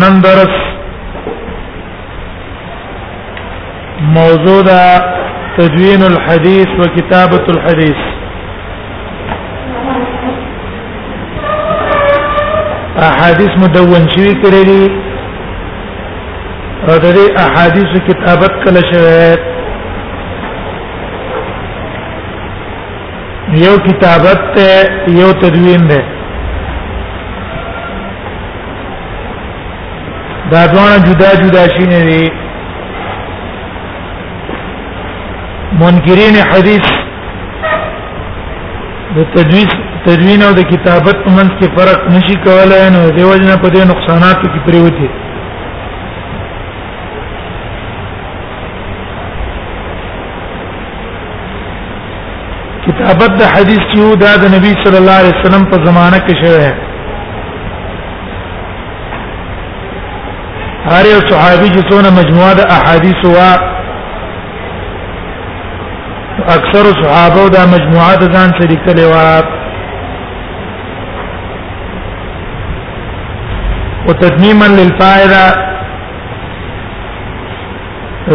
نن درس موضوع دا تدوین الحديث وكتابة الحديث احادیث مدون شوی کړی دي او د دې احادیث کتابت کله شوی یو کتابت ته یو تدوین ده دا دوه جدا جدا شینه دي منکرین حدیث د تدویس تدوین او د کتابت په منځ کې فرق نشي کولای نو د وجنه په دې نقصاناتو کې پریوتی کتابت د حدیث چې یو دا د نبی صلی الله علیه وسلم په زمانہ کې شوی دی هر یو صحابي چې څونه مجموعه د احادیث وا اکثر صحابه دا مجموعه د ځان سره لیکلې وا وتتميما للفائده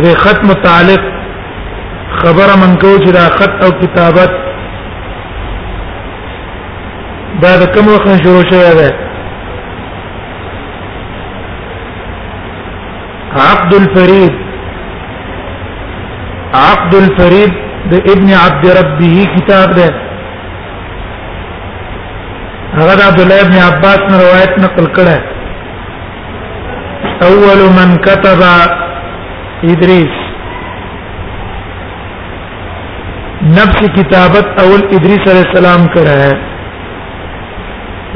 د خط متعلق خبره من کو چې دا خط او کتابت دا د کوم وخت شروع شوی دی عقد الفريد عقد الفريد د ابن عبد ربه کتاب ده هغه عبد الله ابن عباس نے روایت نقل کړه اول من كتب ادريس نفس کتابت اول ادریس علیہ السلام کرا ہے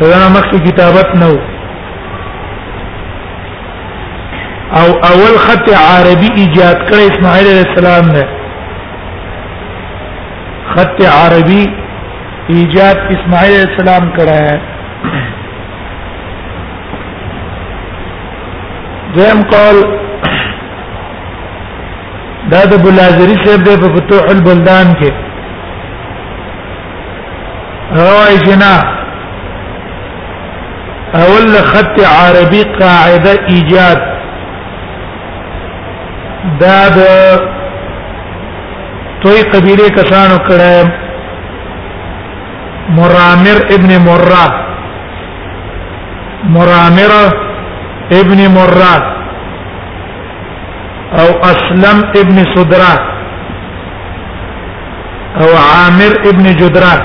رضا مخ کی کتابت نو او اول خط عربی ایجاد کړ اسماعیل علیہ السلام نے خط عربی ایجاد اسماعیل علیہ السلام کرا ہے دویم قول دا د بلازری صاحب د فتوح البلدان کې روای جنا اول خط عربي قاعده ایجاد دا د توي قبيله کسانو کړه مرامر ابن مره مرامر ابن مره او اسلم ابن صدره او عامر ابن جدره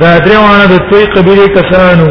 دا درې وانه د توي قبيله کسانو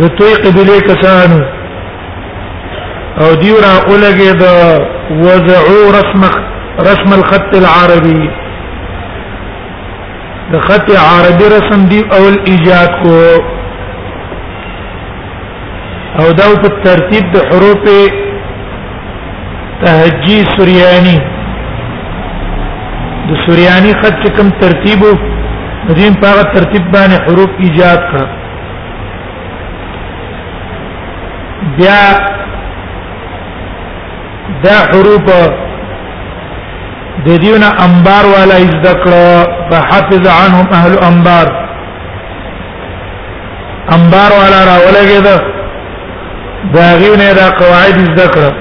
د توي قبيله کسانو او دیو را اولګه د وضعو رسم رسم الخط العربي د خط عربي رسم دی اول ایجاد کو او دا په ترتیب د حروف تهجی سریانی د سریانی خط کوم ترتیب دین په ترتیب باندې حروف ایجاد کړ بیا دا حروف د دیونه انبار والا ذکر فحفظ عنهم اهل انبار انبار والا را ولګي دا دا غیونه دا قواعد ذکر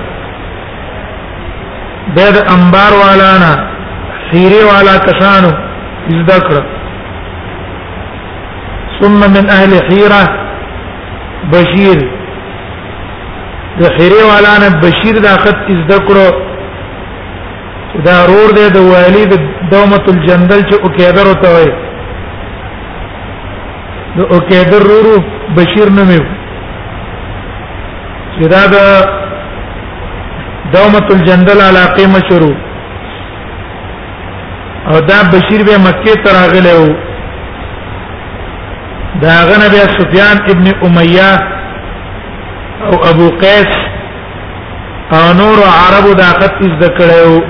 به د انبار والا نه سیره والا کسانو ذکر ثم من اهل حيره بشير د حيره والا نه بشير دا خط از ذکرو دا رور دی د والی د دومه الجندل چې او کېدر وته وي د او کېدر رورو بشير نه میو چې دا د دومه الجندل علاقه مشرو او دا بشیر به مکه ته راغلی وو دا غنه بیا سفیان ابن امیہ او ابو قیس او نور عربو دا خط از دکړیو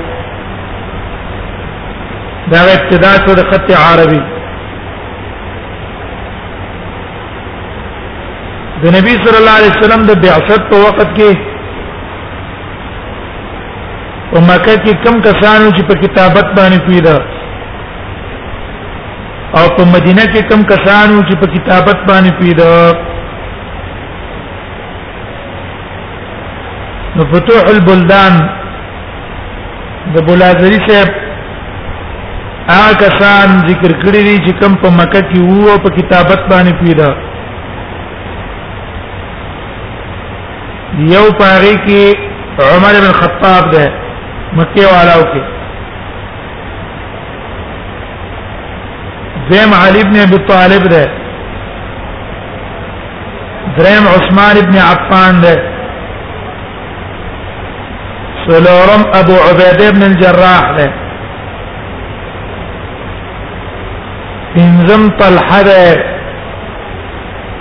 دا ابتدا شو د خط عربي د نبی صلی الله علیه وسلم د بعثت په وخت کې په مکه کې کم کسانو چې په کتابت باندې پیدا او په مدینه کې کم کسانو چې په کتابت باندې پیدا نو فتوح البلدان د بولازری صاحب هغه کسان ذکر کړی دي چې کم په مکه کې وو او په کتابت باندې پیدا یو پاره کې عمر بن خطاب ده مکه والاو کې زم علي بن ابي طالب ده درم عثمان بن عفان ده سلورم ابو عبيده بن الجراح ده انزم طلحه ده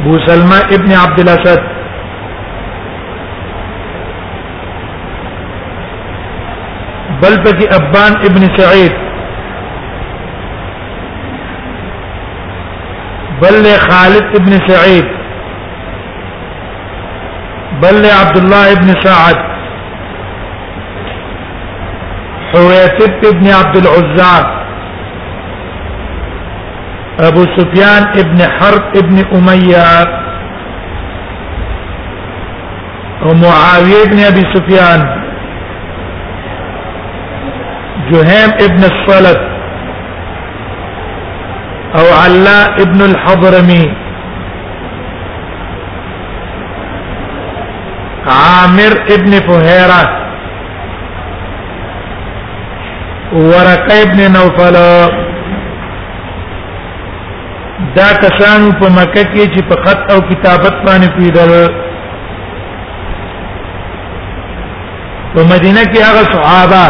أبو سلمى ابن عبد الأسد بل بقي أبان ابن سعيد بل خالد ابن سعيد بل عبد الله ابن سعد حويتب ابن عبد العزاق ابو سفيان ابن حرب ابن اميه ومعاويه بن ابي سفيان جهيم ابن الصلت او علاء ابن الحضرمي عامر ابن فهيره ورقه ابن نوفل دا کسانو په مکه کې چې په خط او کتابت باندې پیدل په مدینه کې هغه صحابه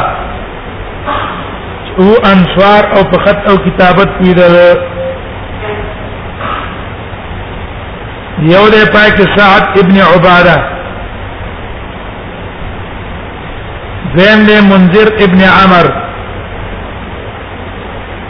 او انصار او په خط او کتابت پیدل یو د پاک سعد ابن عباده زم د منذر ابن عمر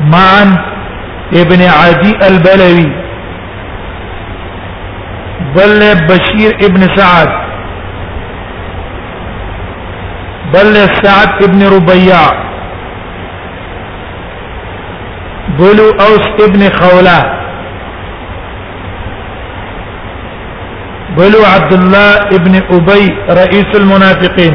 مان ابن عدي البلوي بل بشير ابن سعد بل سعد ابن ربيع بل اوس ابن خوله بل عبد الله ابن ابي رئيس المنافقين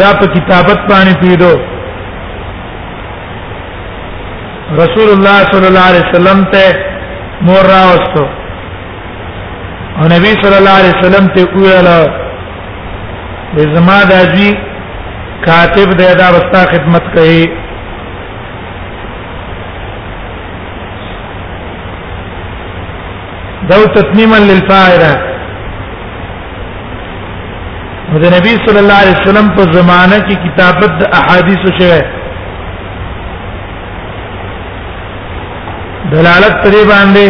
دا په کتابت باندې پیډو رسول الله صلی الله علیه وسلم ته مور راوستو او نبی صلی الله علیه وسلم ته ویل زما داجی کاتب دې دا وستا خدمت کوي دو تتمیما للفائده د نبی صلی الله علیه وسلم په زمانه کې کتابت د احادیث شوه دلالت پرې باندې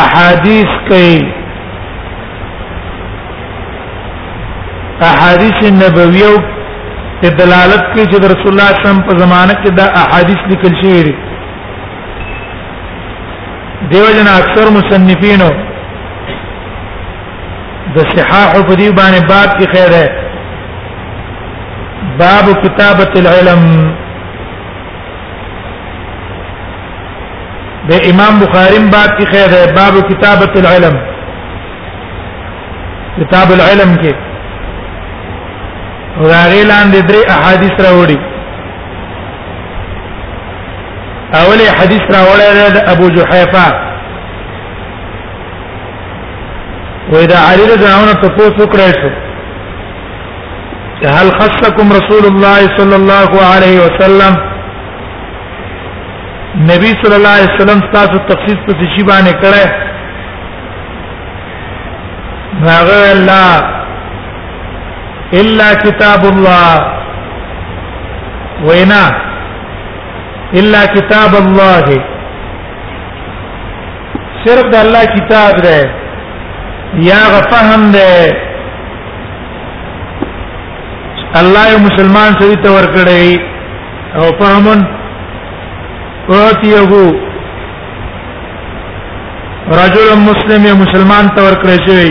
احادیث کوي احادیث نبویو ته دلالت کوي چې رسول الله صلی الله علیه وسلم په زمانه کې دا احادیث لیکل شوی دي دیو جن اکثر مصنفینو د صحاح په دی باندې باب کې خیر ہے باب کتابت العلم د امام بخاری باب کې خیر ہے باب کتابت العلم کتاب العلم کې راغی لاندې درې احادیث راوړي اولی حدیث راوړی دی د ابو جحیفه وې دا علی رضی الله عنه تاسو وکړای شو هل خصكم رسول الله صلى الله عليه وسلم نبی صلی الله علیه وسلم تاسو تخصیص په شی باندې کړه هغه الله الا کتاب الله وینا الا کتاب الله صرف د الله کتاب دی یا غفهم دی الله یو مسلمان سړي ته ورکړی او فهمن اوتیه رجل مسلم یا مسلمان ته ورکړی شوی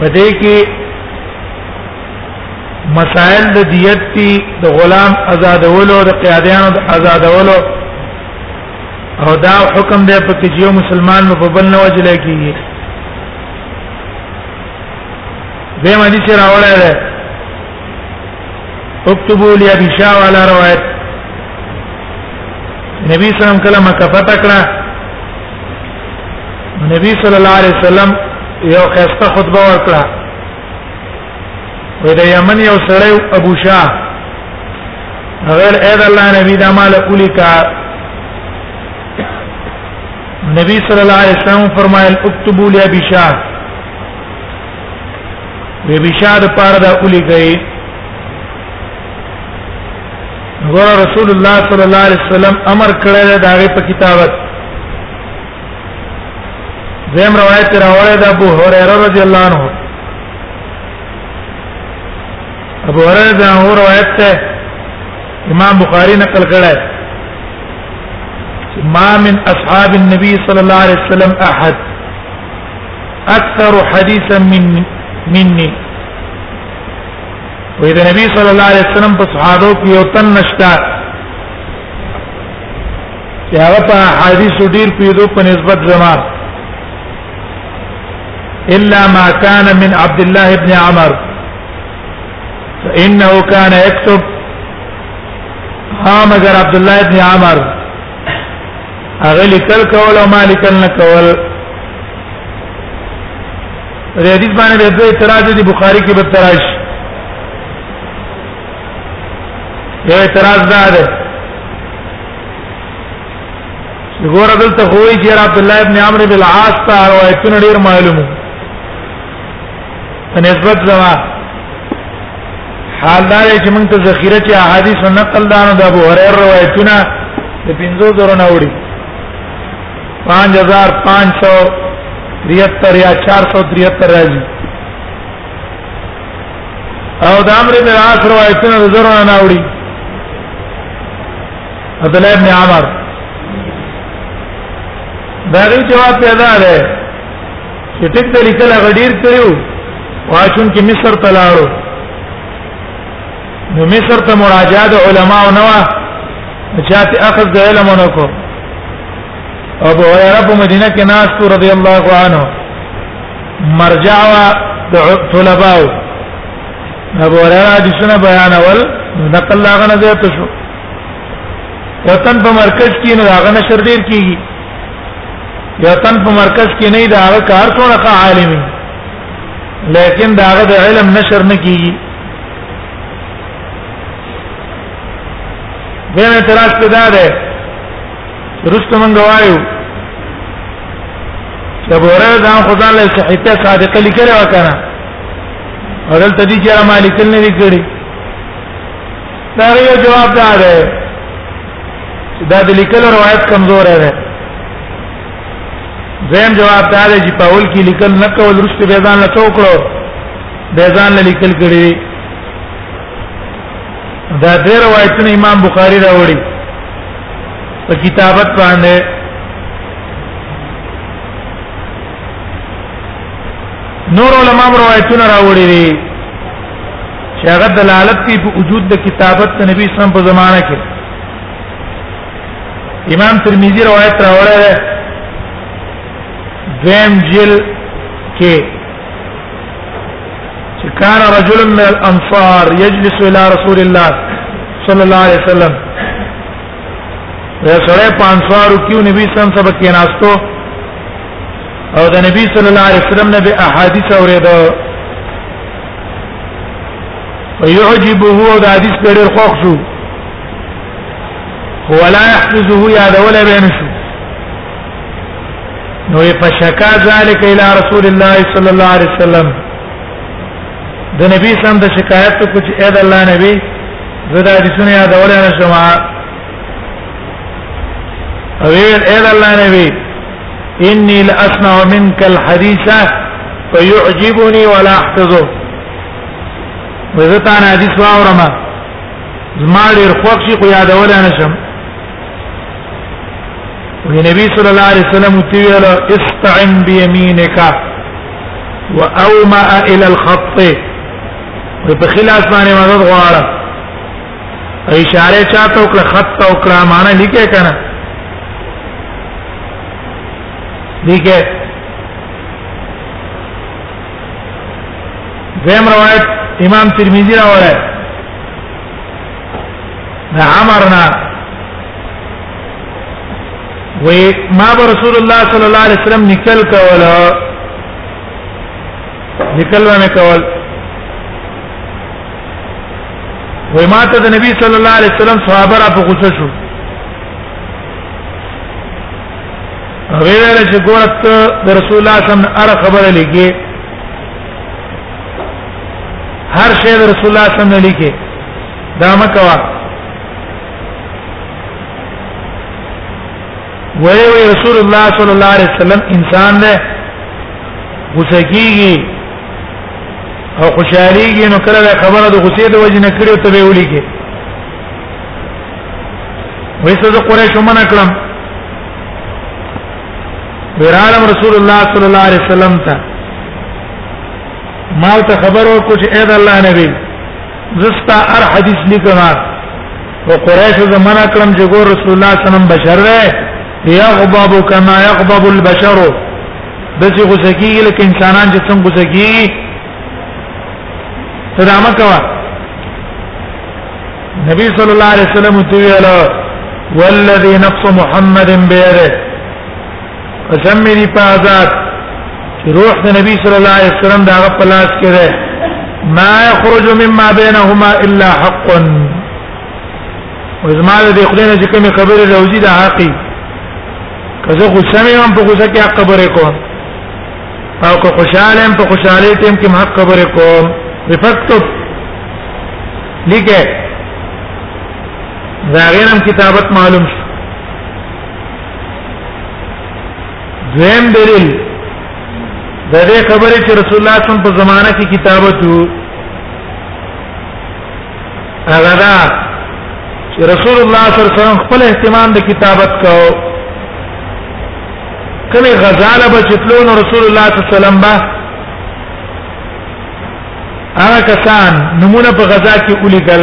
پدې کې مسائل د دیت دي د غلام آزادولو د قیادیانو د آزادولو او دا حکم دی په کې یو مسلمان په بل نه وجل کیږي به مدي چې راوړل دی اكتبوا لي ابي شاو على روایت نبی صلی الله علیه وسلم کله مکه فتح کړه نبی صلی الله علیه وسلم یو خسته خطبه ورکړه وې د یمن یو سړی ابو شاه غیر اې د الله نبی د مال کولی کا نبی صلی الله علیه وسلم فرمایل اكتبوا لي ابي شاه به بشاد پاره د اولی گئی غور رسول الله صلی الله علیه وسلم امر کړی دی دا غي په کتابت زم روایت راوړی دا ابو هريره رضی الله عنه ابو هريره دا روایت ته امام بخاری نقل کړی ما من اصحاب النبي صلى الله عليه وسلم احد اكثر حديثا مني مني وې د نبی صلی الله علیه وسلم په صحابه کې یو تن نشتا چې هغه په حدیث ډیر پیدو په نسبت زما الا ما كان من عبد الله ابن عمر فانه كان يكتب ها مگر عبد الله ابن عمر هغه لیکل کول او ما لیکل نه کول دې حدیث باندې به دوه اعتراض دي بخاری کې به تراش یو اعتراض دا ده ګور دلته خوې چې عبد الله ابن عمرو بن العاص ته روایتونه ډیر معلومو په نسبت زما حال دا چې موږ ته ذخیره چې احادیث نقل دانو د ابو هريره روایتونه د 50 زره نه وړي 5573 یا 473 راځي او د امر بن عاص روایتونه زرو نه اوړي عبد الله بن عمر دا غي جواب پیدا ده چې ټیک د لیکل غډیر کړو واچون کې مصر تلاړو نو مصر ته مراجعه د علما او نو چاته اخذ د علم نو کو ابو هريره په مدینه کې ناس تو رضی الله عنه مرجع وا د طلباء ابو هريره د سنه بیان اول نقل لاغه نه زیات شو وطن په مرکز کې نه لاغه نشر ډیر کیږي وطن په مرکز کې نه دا کار څونه عالمي لیکن دا د علم نشر نه کیږي دیم اعتراض ته دا ده رسته من غوايو چې ابو هريره دا خدای له صحیفه صادقه لیکل وکړه او دلته دي چې ما لیکل نه لیکړي دا یو جواب دا ده چې دا د لیکل روایت کمزور ده زم جواب دا ده چې په اول کې لیکل نه کول رسته به ځان له څوکړو به ځان لیکل کړی دا د روایتونه امام بخاری راوړي په کتابت باندې نور علماء روایتونه راوړي دي چې هغه دلالت کوي په وجود د کتابت د نبی اسلام په زمانه کې امام ترمذی روایت راوړی دی دویم جل کې كان رجل من الانصار يجلس الى رسول الله صلى الله عليه وسلم رسول په انصارو کې نبی صلی الله علیه وسلم کې ناستو او د نبی صلی الله علیه وسلم نه به احادیث اوریدو ويعجبه او د حدیث په ډېر خوښ شو ولا يحفظه يا دوله بینشو نو فشکا ذلک الی رسول الله صلی الله علیه وسلم د نبی سم د شکایت کو چې اې د الله نبی زدا د سنې یاد اورل نه شما او اې د الله نبی انی لاسمع منک الحدیثه فيعجبني ولا احفظه وزتان حدیث واورم زما ډیر خوښ شي خو یادول نه شم وی نبی صلی الله علیه وسلم تیل استعن بيمينك واوما الى الخط په خلاص باندې مدد غواړه اشاره چاته وکړه خط او کړه معنی لیکه کنه لیکه زم روایت امام ترمذی راوړی دا امرنا و ما رسول الله صلی الله علیه وسلم نکل کولا نکل ونه کول و ما ته د نبی صلی الله علیه وسلم صحابه را په غوسه شو غیر چې ګورت د رسول الله صلی الله علیه وسلم اره خبره لګي هر شی د رسول الله صلی الله علیه وسلم لګي دا مکوا وی وی رسول الله صلی الله علیه وسلم انسان نه غوسه کیږي او خوشاليږي نو کله خبره د غوسې د وجې نه کړو ته به ولي کې وی څه د قریش منع کړم ورالم رسول الله صلی الله علیه وسلم ته ما ته خبر ورکړ چې اې د الله نبی زستا ار حدیث لیکما او قریش زمانہ کرم چې ګور رسول الله صلی الله علیه وسلم بشر دی یغضب کما یغضب البشر دسی غوسه کیږي لکه انسانان چې څنګه غوسه کیږي تدامه کوا نبی صلی الله علیه وسلم ته ویل والذي نفس محمد بيده قسم مې دی په آزاد روح د نبی صلی الله علیه وسلم دا په لاس کې ده ما يخرج مما بينهما الا حق وزما د خلینو چې کوم خبره راوځي دا حقي کزه غصه مې هم په غصه کې خبره کوم او که خوشاله هم په خوشاله ټیم کې حق خبره کوم بفکتب لیکه دا غیرم کتابت معلوم شو دویم دلیل د دې خبرې چې رسول الله صم په زمانہ کې کتابت وو هغه دا چې رسول الله صلی الله علیه وسلم خپل اهتمام د کتابت کاو کله غزاله به چتلون رسول الله صلی الله علیه وسلم با هغه کسان نمونه په غزا کې ولي ګل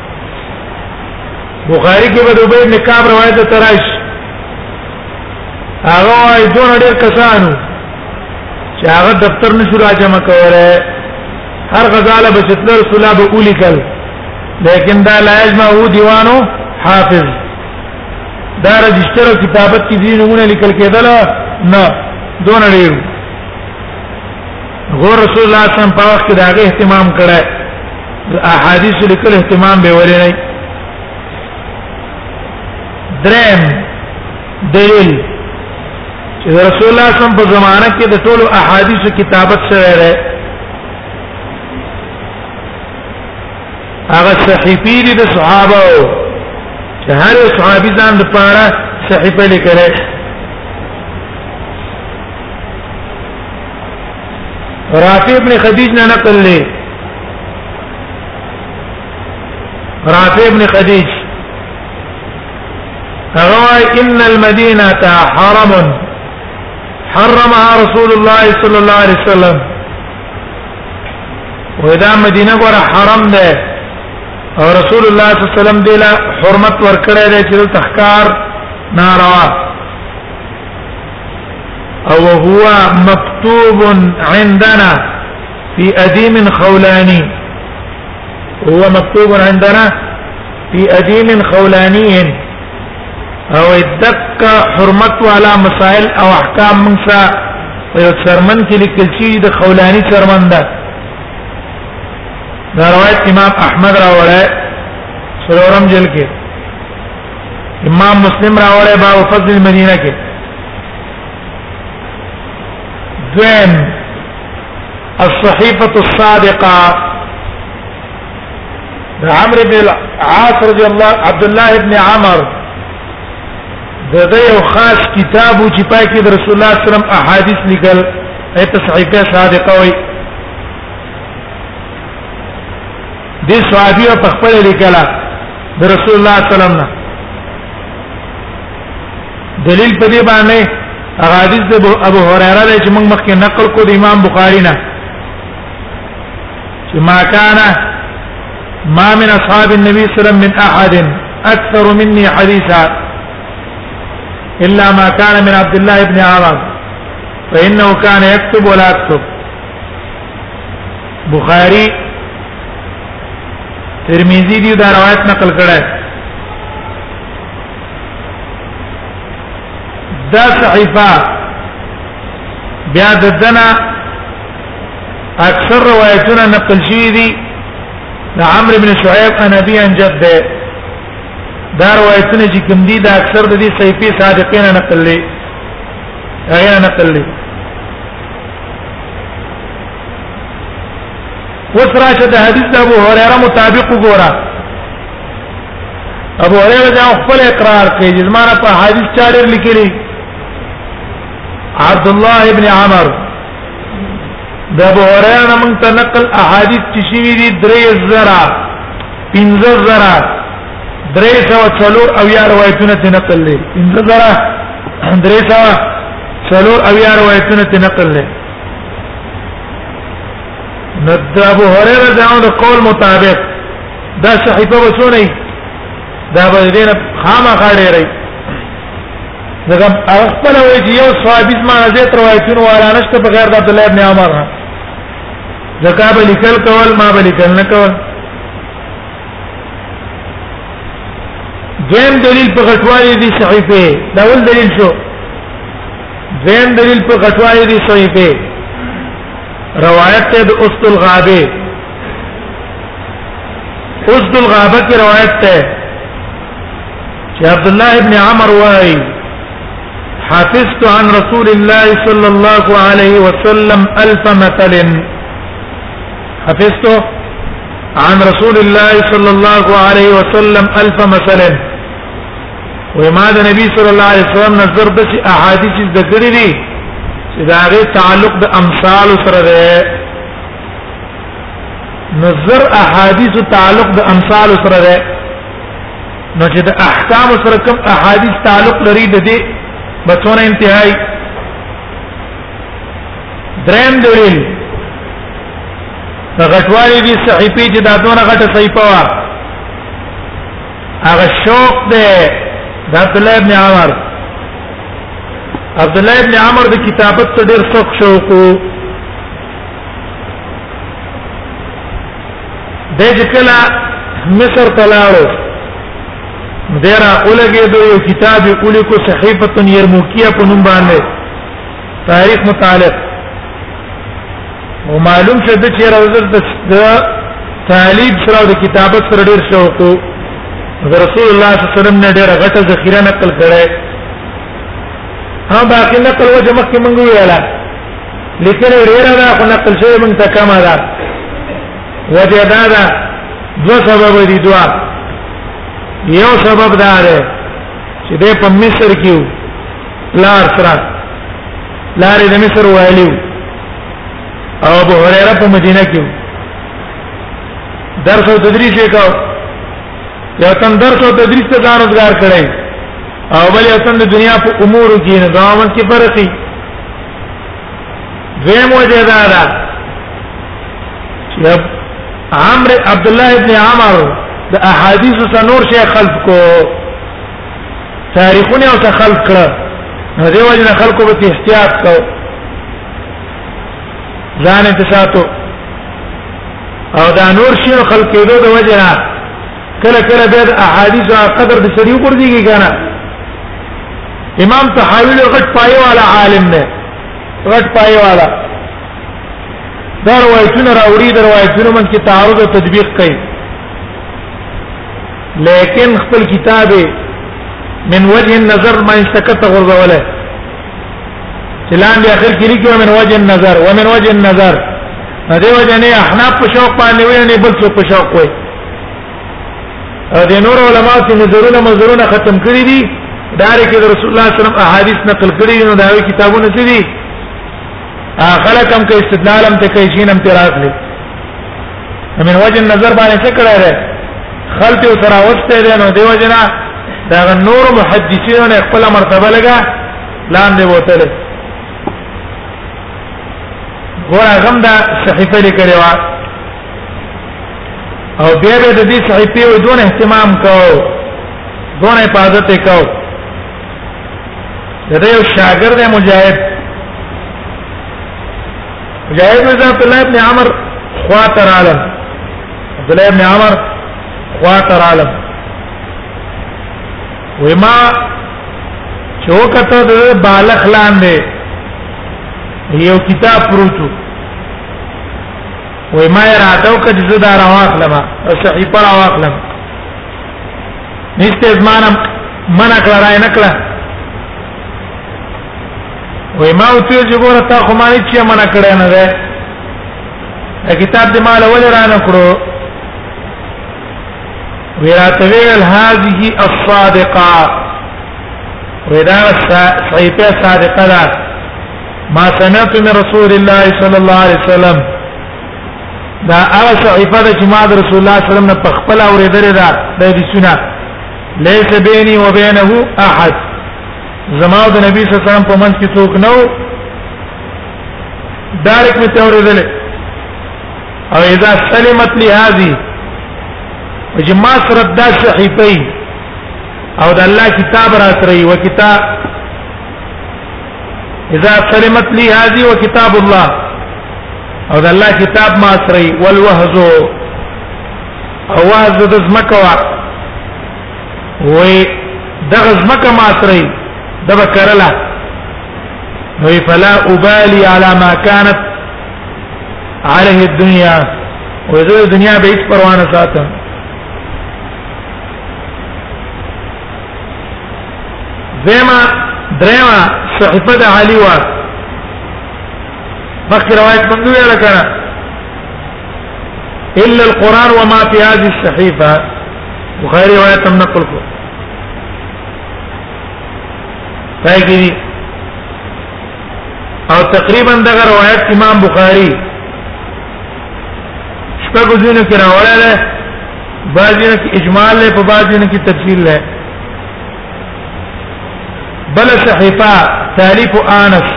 بخاری کې به د ابي بن کعب روایت تراش هغه وايي دون ډېر کسانو چې هغه دفتر نشو راجمه کوله هر غزاله به ستل رسول الله به اولی کړ لیکن دا لا یجمع هو دیوانو حافظ دا رجستر او کتابت کې دي نمونه لیکل کېدل نه دون ډېر غور رسول الله صلی الله علیه وسلم په وخت کې دا اهتمام کړی احادیث لیکل اهتمام به ولې نه درم دلیل چې رسول الله صم په زمانه کې د ټولو احادیث کتابت سره ده هغه صحیفې دي د صحابه چې هر صحابي ځان د پاره صحیفه لیکلې رافع ابن خدیج نه نقل لې رافع ابن خديج روى ان المدينه حرم حرمها رسول الله صلى الله عليه وسلم واذا مدينه غره حرم ده او رسول الله صلى الله عليه وسلم دله حرمت ورکړی دی چې تخکار ناروا او هو مكتوب عندنا في اديم خولاني هو مكتوب عندنا في اديم خولاني او دک حرمت والا مسائل او احکام منسا یو سرمن کې لیکل شي د خولاني سرمن ده دا روایت امام احمد راوړی سلورم جل کې امام مسلم راوړی باب فضل المدینه کې دویم الصحيفه الصادقه د عمرو بن العاص رضی الله عبد الله ابن عمر د دې یو خاص کتاب چې پای کې د رسول الله صلی الله علیه وسلم احادیث لیکل ایت صحیفه صادقه وي د صحابي په خپل لیکل د رسول الله صلی الله علیه وسلم دلیل په دې باندې حدیث د ابو هريره له چې موږ مخکې نقل کو د امام بخاری نه چې ما کان ما من اصحاب النبي صلى الله عليه وسلم من احد اكثر مني حديثا الا ما كان من عبد الله بن عمر فانه كان يكتب ولا اكتب بخاری ترمذی دی دا روایت نقل کړه دا صحیفه بیا د دنا اکثر روایتونه نقل شوی دي د عمرو بن شعيب عن ابي عن جده دا روایتونه چې کوم دي دا اکثر د دې صحیفه صادقین نقل لې هغه نقل لې وسراشه د حدیث ابو هريره مطابق وګوره ابو هريره دا خپل اقرار کوي چې زمانه په حدیث چارې لیکلي عبد الله ابن عمر د ابو هريره موږ ته نقل احاديث چې شي دي درې زرا پنځه زرا درې سو څلور او یا روایتونه ته نقل لې پنځه زرا درې سو څلور او یا روایتونه ته نقل لې نو د ابو هريره دا د قول مطابق دا صحیفه وسونه دا به دې نه خامہ خاړې رہی دغه خپل وی چې یو صحابي ما زیات روایتونه ولا نشته په غیر د عبد الله ابن عمر زکا به لیکل کول ما به لیکل نه کول دویم دلیل په غټوالي دي صحیفه دا ول دلیل شو دویم دلیل په غټوالي دي صحیفه روایت ته د اوست الغابه اوس د غابه کې روایت ده چې عبد الله ابن عمر وايي حفظت عن رسول الله صلى الله عليه وسلم الف مثل حفظت عن رسول الله صلى الله عليه وسلم الف مثل وما ده نبی صلی الله علیه وسلم نظر د احادیث ذکر دي چې دا غي تعلق د امثال سره ده نظر احادیث تعلق د امثال سره ده نو چې د احکام سره کوم احادیث تعلق لري د دې بچونه انتهائی دریم دلیل د غټوالي دي صحیفه چې دا دونه غټه صحیفه وا هغه شوق ده د عبد الله ابن عمر عبد الله ابن عمر د کتابت ته ډیر څوک شوق وو د ځکلا مصر تلاړو دیرا اولګه د یو کتاب اولی کو صحیفه یرموکیه په نوم باندې تاریخ متعلق او معلوم شه د چیرې وزر د طالب سره د کتابت سره ډیر شوق وو رسول الله صلی الله علیه وسلم نه ډیر غټه ذخیره نقل کړي ها باقی نقل وجه مخکې مونږ ویلا لیکنه ډیره ده خو نقل شوی مونږ ته کمه ده وجه دا ده دو سبب دي دوا یو سبب دا ده چې د په مصر کې لار سره لارې د مصر وایلیو او ابو هريره په مدینه کې درس او تدریس وکاو یو تن درس او تدریس ته ځان روزګار کړی او بل یو تن د دنیا په امور کې نه ځامن کې فرقي دویم وجه دا ده چې عمر عبد الله ابن عمر د احادیث سره نور شي خلق کو تاریخونه او خلق کړه نو دیو جن خلقو به احتیاط کو ځان انتشاتو او دا نور شي خلق کېدو د وجنه کله کله به احادیث او قدر د شریو پر دیږي کنه امام تحاویل غټ پای والا عالم نه غټ پای والا دا روایتونه راوړي دا روایتونه من کې تعارض او تطبیق کوي لیکن خپل کتاب من وجه النظر ما استکت غرزوله چلان دی اخر کې لیکو من وجه النظر ومن وجه النظر دې وجه نه احناف په شوق باندې ویني بل څه په شوق وایي د نور علماء چې نظرونه مزرونه ختم کړی دي داري کې رسول الله صلی الله علیه وسلم احادیث نقل کړی نو دا کتابونه څه دي خلک هم کوي استدلال هم ته کوي شین هم تراز لري من وجه نظر باندې څه کړی دی خلط او سره وسته دی نو دیو جنا دا نور محدثینو نه خپل مرتبه لګا لاندې وته ګور هغه دا صحیفه لیکلې و او بیا به د دې صحیفه وې دون اهتمام کو دون حفاظت کو د یو شاګرد مجاهد مجاهد بن عبد الله بن عمر خواطر عالم عبد الله بن عمر خواطر عالم وما چوکته د بالغ لاندې یو کتاب پروتو وای ما اراده وکړه چې زه دا راواخلم او صحیفه راواخلم نشته زمانه منع کړه راي نه کړه وای ما او ته چې ګوره تا خو ما هیڅ منع کړی نه ده کتاب دې مال ولې را نه کړو ویراته ویل هذه الصادقه ودا صحیفه صادقه ده ما سمعت من رسول الله صلی الله علیه وسلم دا هغه صحیفه ده چې ما د رسول الله صلی الله علیه وسلم نه په خپل اورېدلې ده د حدیثونه ليس بيني وبينه احد زما د نبی صلی الله علیه وسلم په منځ کې څوک نه و ډایرکټ می ته اورېدلې او اذا سلمت لي هذه چې ما سره دا صحیفه او د الله کتاب را سره او کتاب اذا سلمت لي هذه وكتاب الله او د الله کتاب ما سره والوهز او وهز د زمکه وا وې د زمکه ما سره د بکرله نو فلا ابالي على ما كانت عليه الدنيا وزه دنیا به هیڅ پروا نه ساتم زما درما صحیفه د علی وا مخکې روایت موږ ویل کړه الا القران وما في هذه الصحيفه بخاری روایت هم نقل کو فاجری او تقریبا دغه روایت امام بخاری شپږو ځینو کې راوړل دی بعضینو کې اجمال دی په بعضینو کې تفصیل دی بل صحیفه تالیف انس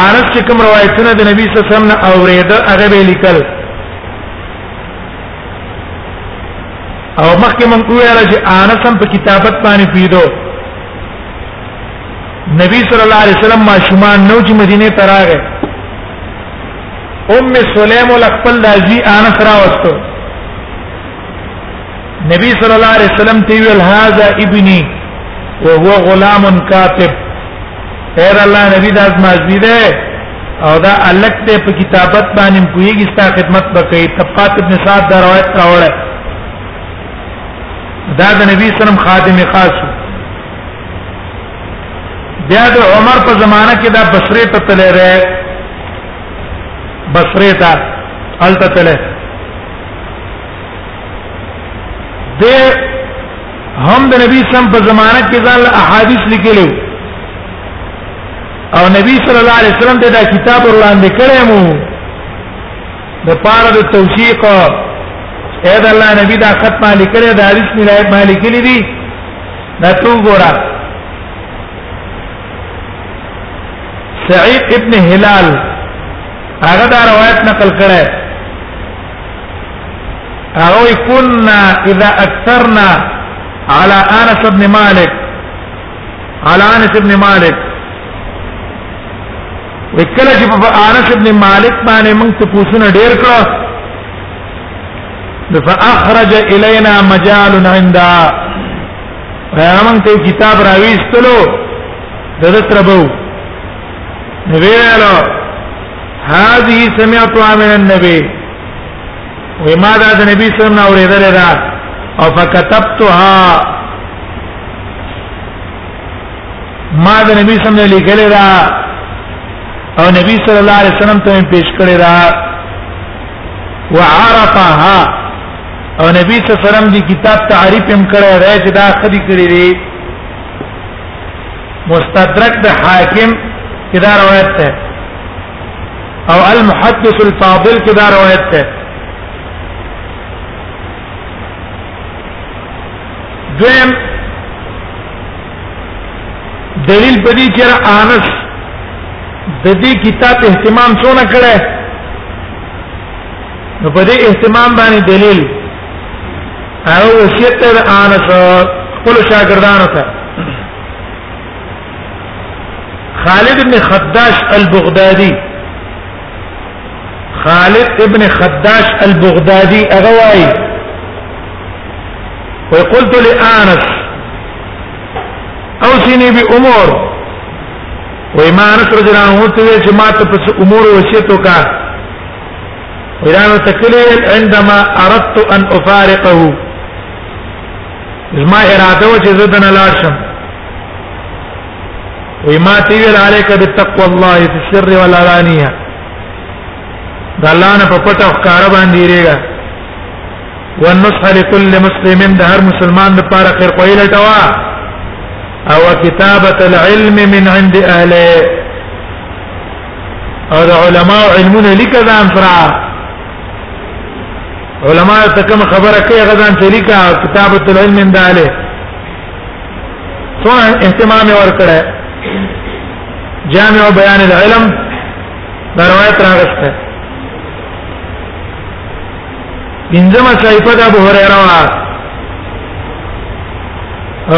انس چې کوم روایتونه د نبی صلی الله علیه وسلم نه اوریدل هغه به لیکل او مخکې مونږ ویل چې انس هم په کتابت باندې پیدو نبی صلی الله علیه وسلم ما شومان نو چې مدینه ته راغی ام سلیم ول خپل دازی انس راوستو نبی صلی الله علیه وسلم تی ویل هاذا ابنی وهو غلام کاتب ایر الله نبی دا از مازی ده او دا الک ته په کتابت باندې کویږي ستا خدمت وکړي تفات ابن سعد دا روایت راوړل دا د نبی صلی الله علیه وسلم خادم خاص بیا د عمر په زمانہ کې دا بصری ته تللی دی بصری ته الته تللی د هم د نبی سم په زمانہ کې ځان له احادیث لیکلو او نبی صلی الله علیه وسلم ته دا کتاب وړاندې کړی مو د پاره د توثیق اې د الله نبی دا خط مالک لري د حدیث ملایت مالک لري دا تو ګورا سعید ابن هلال هغه دا روایت نقل کړه هغه كنا اذا اكثرنا على انس بن مالك على انس بن مالك وکله چې په انس بن مالک باندې موږ څه پوښتنه ډېر کړو فاخرج الینا مجال عند رامن ته کتاب راويستلو دغه تربو ویلو هذه سمعتها من النبي وما دا د نبی صلی الله علیه وسلم دا او فكتبتها ما د نبی صلی الله علیه وسلم لیکل دا او نبی صلی الله علیه وسلم ته پیش کړی دا وعرفها او نبی صلی الله علیه وسلم دی کتاب تعریف هم کړی دی چې دا خدي کړی دی مستدرک د حاکم کې دا روایت ده او المحدث الفاضل کې دا روایت ده دویم دلیل په دې چې انس د دې کتاب اهتمام څونه کړي نو په دې اهتمام باندې دلیل او وصیت تر انس خپل شاګردانو ته خالد ابن خداش البغدادي خالد ابن خداش البغدادي اغواي وقلت لانس او سینې به امور وای ما انس رضی الله عنه ته چې ما ته پس امور وصیت وکا ویرانو تکلیل عندما اردت ان افارقه زما اراده و چې زدن لاړ شم وای ما تی ویل علیک بالتقوى الله فی السر والعلانیه د الله نه په پټه ښکار باندې ریګا والنصح لكل مسلم ده هر مسلمان لپاره خیر کوي لټوا او كتابه العلم من عند اهله او ده علماء علمونه لیکه ځان سره علماء ته کوم خبره کوي غزان چې لیکه كتابه العلم من اهله څو اهتمام ورکړه جامع بیان العلم دا روایت راغسته بنځمه صحیفه د ابو هريره وا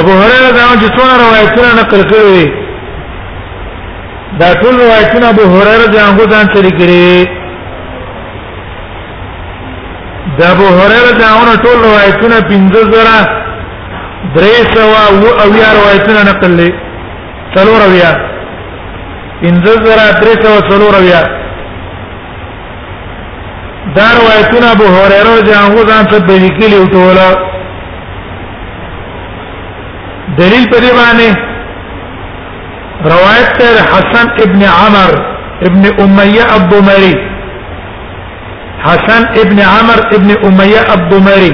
ابو هريره دا چې څونه روایتونه نقل کړي دا ټول روایتونه ابو هريره د هغه ځان سره کړي د ابو هريره دا هغه ټول روایتونه 15000 درې سوا او یا روایتونه نقل لې څلور بیا 15000 درې سوا څلور بیا دا روایتونه ابو هريره رضی الله عنه ځان ته لیکلی او ټوله دلیل په دې باندې روایت تر حسن ابن عمر ابن اميه ابو مري حسن ابن عمر ابن اميه ابو مري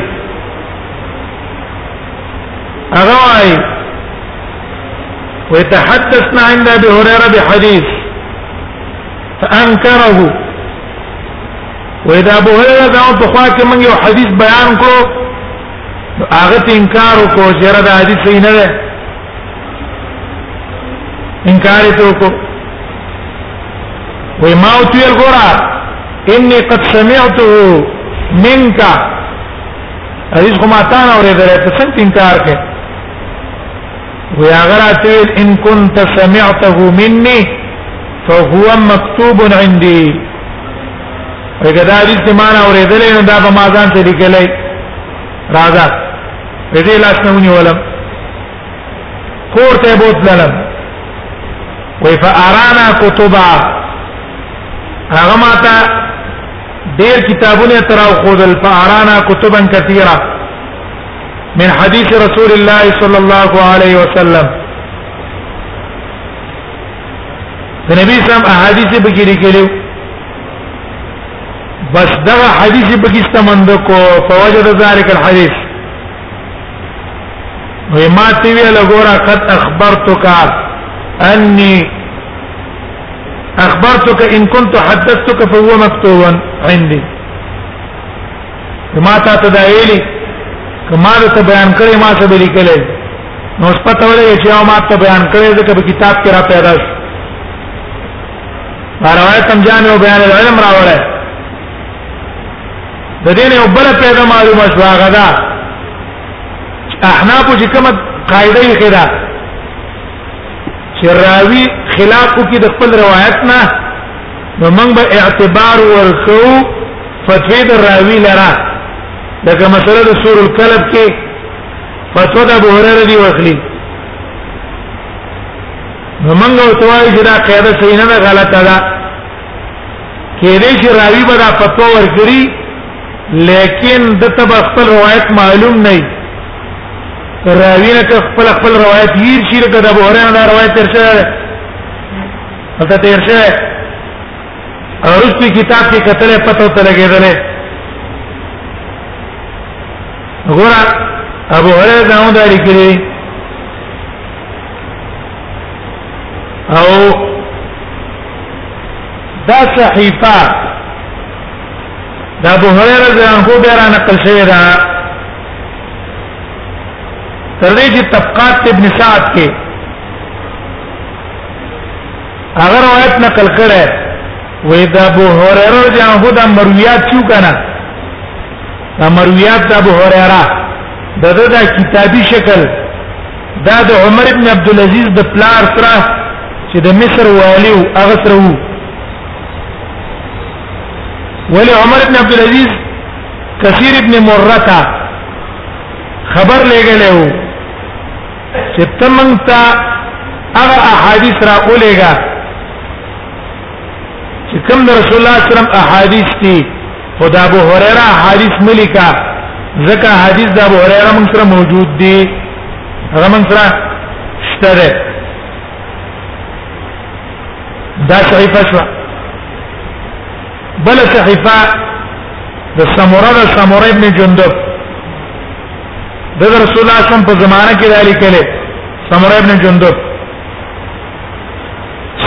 هغه وايي ويتحدثنا عند ابي هريره بحديث فانکره وې دا ابو هريره دا په خوا کې موږ یو حدیث بیان کړو هغه ته انکار وکړو چې را دا حدیث یې نه ده انکار یې وکړو وې ما او تیر ګورا انی قد سمعته منک حدیث کومه تا نه اورېدل ته څنګه انکار کې ويا غراتيل ان كنت سمعته مني فهو مكتوب عندي اګه دا حدیث ته معنا اورېدلې نو دا به ما ځان ته لیکلې راځه په دې لاس نه ونیولم کور ته بوتللم وی فارانا کتبا هغه ماته ډېر کتابونه تراو خودل فارانا کتبن کثیره من حديث رسول الله صلى الله عليه وسلم النبي صلى الله عليه وسلم احاديث بكري كليو بس دا حدیث به استمند کو فوجد ذلك الحديث وی ما تی ویل ګورا قد اخبرتك اني اخبرتك ان كنت حدثتك فهو مكتوب عندي ما ته ته دا ویلي کما ته بیان کړی ما څه بلی کړی نو سپته ولې چې ما ته بیان کړی ځکه په کتاب کې را پیدا شو روایت هم جامع او بیان العلم راوړل د دې نه بل پیدا معلومه شو هغه دا احناف چې کومه قاعده یې خدا چې راوی خلاف کی د خپل روایت نه نو موږ به اعتبار ورکو فتوی د راوی لرا لکه مثلا د سور الکلب کې فتوا د ابو هريره دی واخلي نو موږ وتوای چې دا قاعده صحیح نه غلطه ده کې دې چې راوی به دا فتوا ورکړي لیکن د تب خپل روایت معلوم نه راوی نه خپل خپل روایت هیر شي لکه د ابو هريره روایت ترشه دلته تیر شوی ورستی کتاب کې کتلې پته ته لګېدلې ګور ابو هريره نو دا لیکلي او دا صحیفه دا ابو هريره ځان کو بیا را نقل شوی دا تر دې چې طبقات ابن سعد کې هغه روایت نقل کړه وې دا ابو هريره رضی الله عنه دا مرویات شو کنه دا مرویات د ابو هريره دغه دا کتابي شکل دا د عمر ابن عبد العزيز د پلار سره چې د مصر والي او هغه سره وو ولی عمر ابن عبد العزيز کثیر ابن مرته خبر لګلې وو چې تمنګ تا هغه احادیث را اولېګا چې کوم د رسول الله صلی الله علیه وسلم احادیث دي او د ابو هريره احادیث ملکا ځکه حدیث د ابو هريره موږ سره موجود دي هغه موږ سره شته ده دا صحیفه شو بل صحیفه د سموره د سموره ابن جندب د رسول الله صم په زمانه کې دالي کله سمره ابن جندب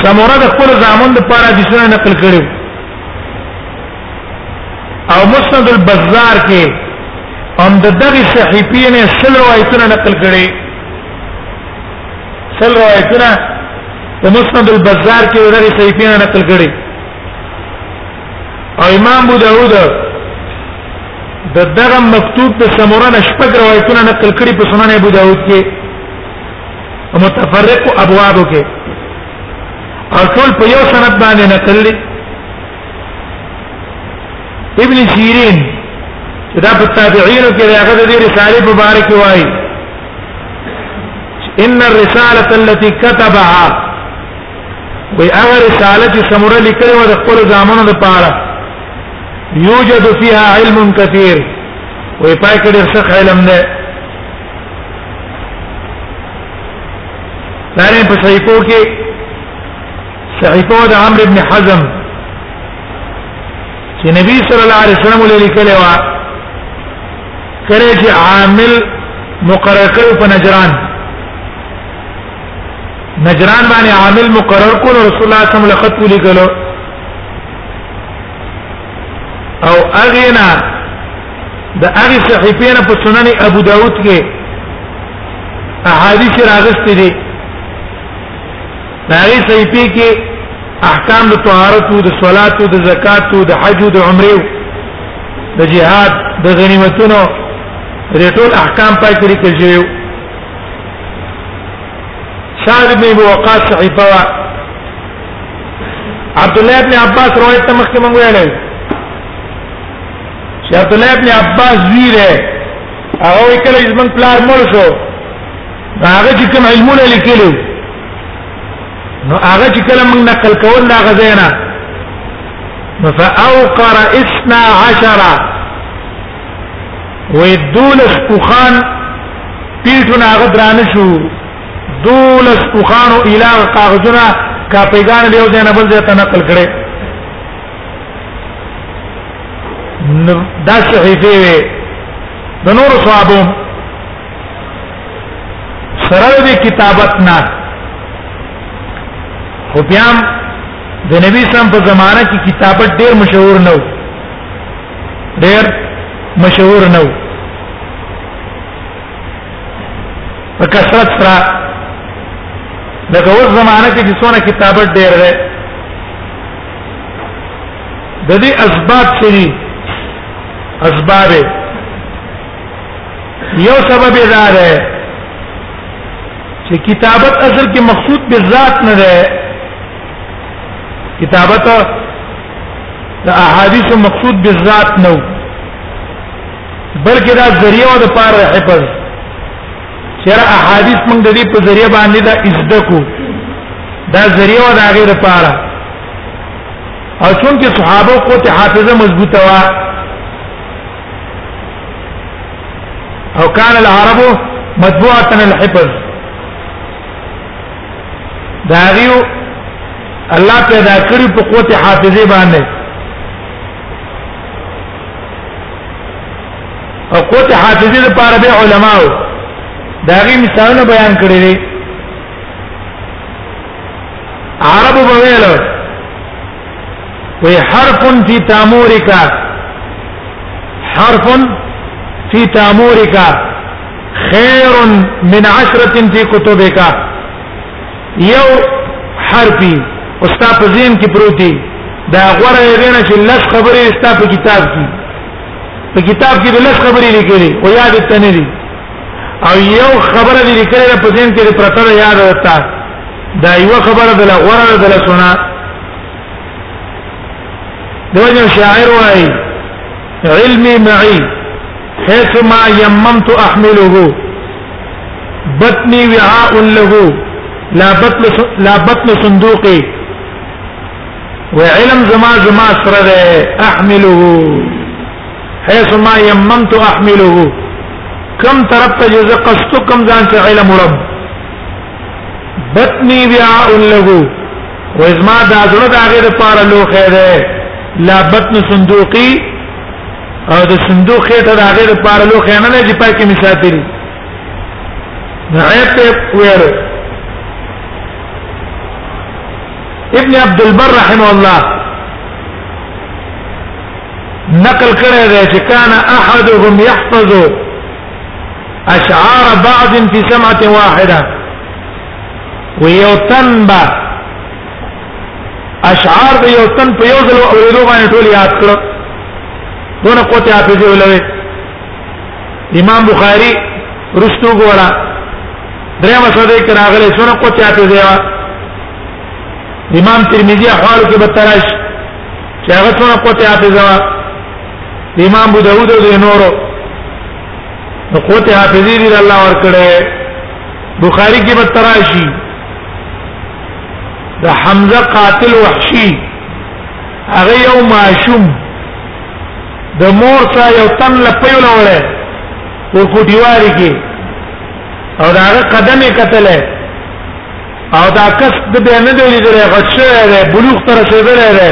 سمره د خپل زامن د پاره د سنن نقل کړو او مسند البزار کې هم د دغه صحیفې نه سل روایتونه نقل کړي سل روایتونه د مسند البزار کې دغه صحیفې نه نقل کړي او امام ابو داود د دغه مکتوب د سموره نشپک روایتونه نقل کړي په سنن ابو داود کې متفرق ابواب کې او ټول په یو سند باندې نقل دي ابن سیرین چې دا په تابعین کې هغه د رسالې په باره کې وایي ان الرساله التي كتبها وی هغه رساله چې سمره لیکل و د خپل زامنو د پاره یوجد فیها علم کثیر وی پای کې ډېر څه علم ده دارین په صحیفو کې صحیفو د عمرو ابن حزم چې نبی صلی الله علیه وسلم له لیکل و کړي چې عامل مقرر کړو په نجران نجران باندې عامل مقرر کول رسول الله صلی الله علیه وسلم لخط ولیکلو او اغینا د اغه صحیفین په سنن ابو داود کې احادیث راغستې دي دا غي صحیفه کې احکام د طهارت او د صلات او د زکات او د حج او د عمره د جهاد د غنیمتونو د ټول احکام پای کې لیکل شوی سعد بن ابي وقاص صحيفه وا عبد الله بن عباس روایت ته مخکې مونږ ویل چې عبد الله بن عباس زیره هغه کله چې من پلار مړ شو هغه چې کوم علمونه لیکلو نو هغه چې کله موږ نقل کول دا غزینا فاوقر 12 وې دولس اوخان پیټونه هغه درانه شو دولس اوخانو اله کاغذونه کاپیګان له یو ځای نه بل ځای ته نقل کړي دا صحیفه وي د نور صحابو سره د کتابت نه خو بیا د نبی سم په زمانہ کې کتابت ډیر مشهور نه و ډېر مشهور نه و په کثرت سره لکه اوس زمانه کې چې څونه کتابت ډېر دی د دې اسباب څه دي اسباب یو سبب دا ده چې کتابت اصل کې مقصود به ذات نه ده کتابت د احادیث مقصود بالذات نو بلکې دا ذریعہ د پاره حفظ چیرې احادیث موږ د دې په ذریعہ باندې دا ازدکو دا ذریعہ د هغه لپاره او چونکه صحابه کو ته حافظه مضبوطه وا او كان العرب متبوعه الحفظ دا غيو الله پیدا کړی په قوت حافظه باندې او قوت حافظه لپاره به علماو دا غي مثالونه بیان کړی دي عربو په ویل وی حرف فی تامورک حرف فی تامورک خير من عشرة في كتبك یو حرفي استاد په ذهن کې پروتي دا غوړه دې نه چې لږ خبرې استاد په کتاب کې په کتاب کې لږ خبرې لیکلې او یاد ته نه دي او یو خبره دې لیکلې په ذهن کې پرته ده یاد وتا دا یو خبره ده غوړه ده سنا دوجه شاعر وایي علمي معي حيث ما يممت احمله بطني وعاء له لا بطن لا بطن صندوقي وعلم زما زما سر احمله حيث ما يممت احمله كم طرف تجز قصتكم كم ذان علم رب بطني وعاء له و زما دا زړه دا غیر پاره لوخه ده لا بطن صندوقي او د صندوق خټه دا غیر پاره لوخه نه نه چې پاکي می ساتلی نو ایت ویر ابن عبد البر رحمه الله نقل کړی دی چې کان احدهم يحفظ اشعار بعض في سمعه واحده و یو تن با اشعار د یو تن په یو ځل اوریدو باندې ټول یاد کړو دونه قوت حافظه ولوي امام بخاری رستو ګورا درې مسله کې راغلي سونه قوت حافظه وا امام ترمذی احوال کې بتراش چې هغه سونه قوت حافظه وا امام ابو داود او نورو نو قوت حافظی دی الله ور کړې بخاری کې بتراشی د حمزه قاتل وحشی هغه یو معشوم د مور سره یو تن لپیو لوړې په کوټیواري کې او دا هغه قدمه کتلې او دا کس د به نه دی لیدل غشره بلوغ تر رسیدلې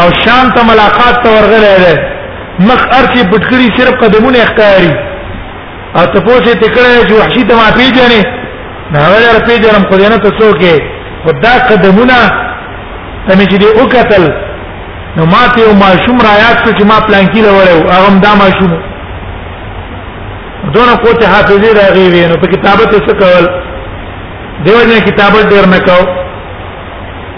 او شام ته ملاقات ته ورغلی دی مخ ارچی پټکړي صرف قدمونه اختیاري او ته پوسه تکړه چې وحشي ته ما پیژنې نه ولر پیژنم خو نه ته څوک خدا قدمونه ته مې دې او قتل نو ما ته یو ماشوم را یاد چې ما پلان کې لورو هغه دا ماشوم دونه کوته حافظه راغی وینو په کتابت څه کول دیو جن کتابت ډیر نه کاو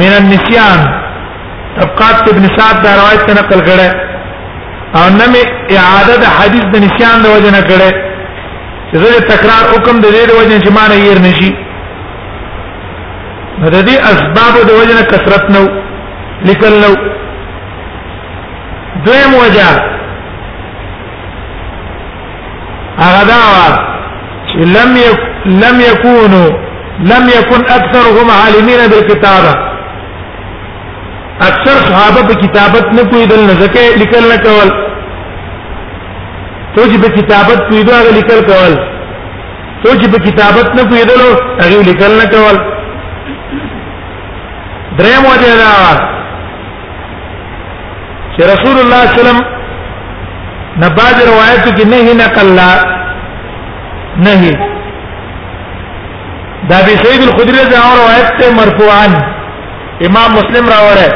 من النسيان طبقات ابن سعد دا روایت ته نقل کړه او نم اعاده د حدیث د نسيان د وجه نه کړه چې زه تکرار حکم د دې د وجه چې معنی یې نشي نو د دې اسباب د وجه نه کثرت نو لیکل نو دویم وجه هغه دا چې لم يك لم يكونوا لم يكن اكثرهم عالمين بالكتابه اکثر صحابه په کتابت نه پویدل نه ځکه لیکل نه کول تو چې په کتابت پویدو هغه لیکل کول تو چې په کتابت نه پویدل هغه لیکل نه کول دریم وجه دا چې رسول الله صلی الله علیه وسلم نه بعض روایتو کې نه نه کلا نه دا به سید الخدری رضی الله روایت ته مرفوعا امام مسلم راوړی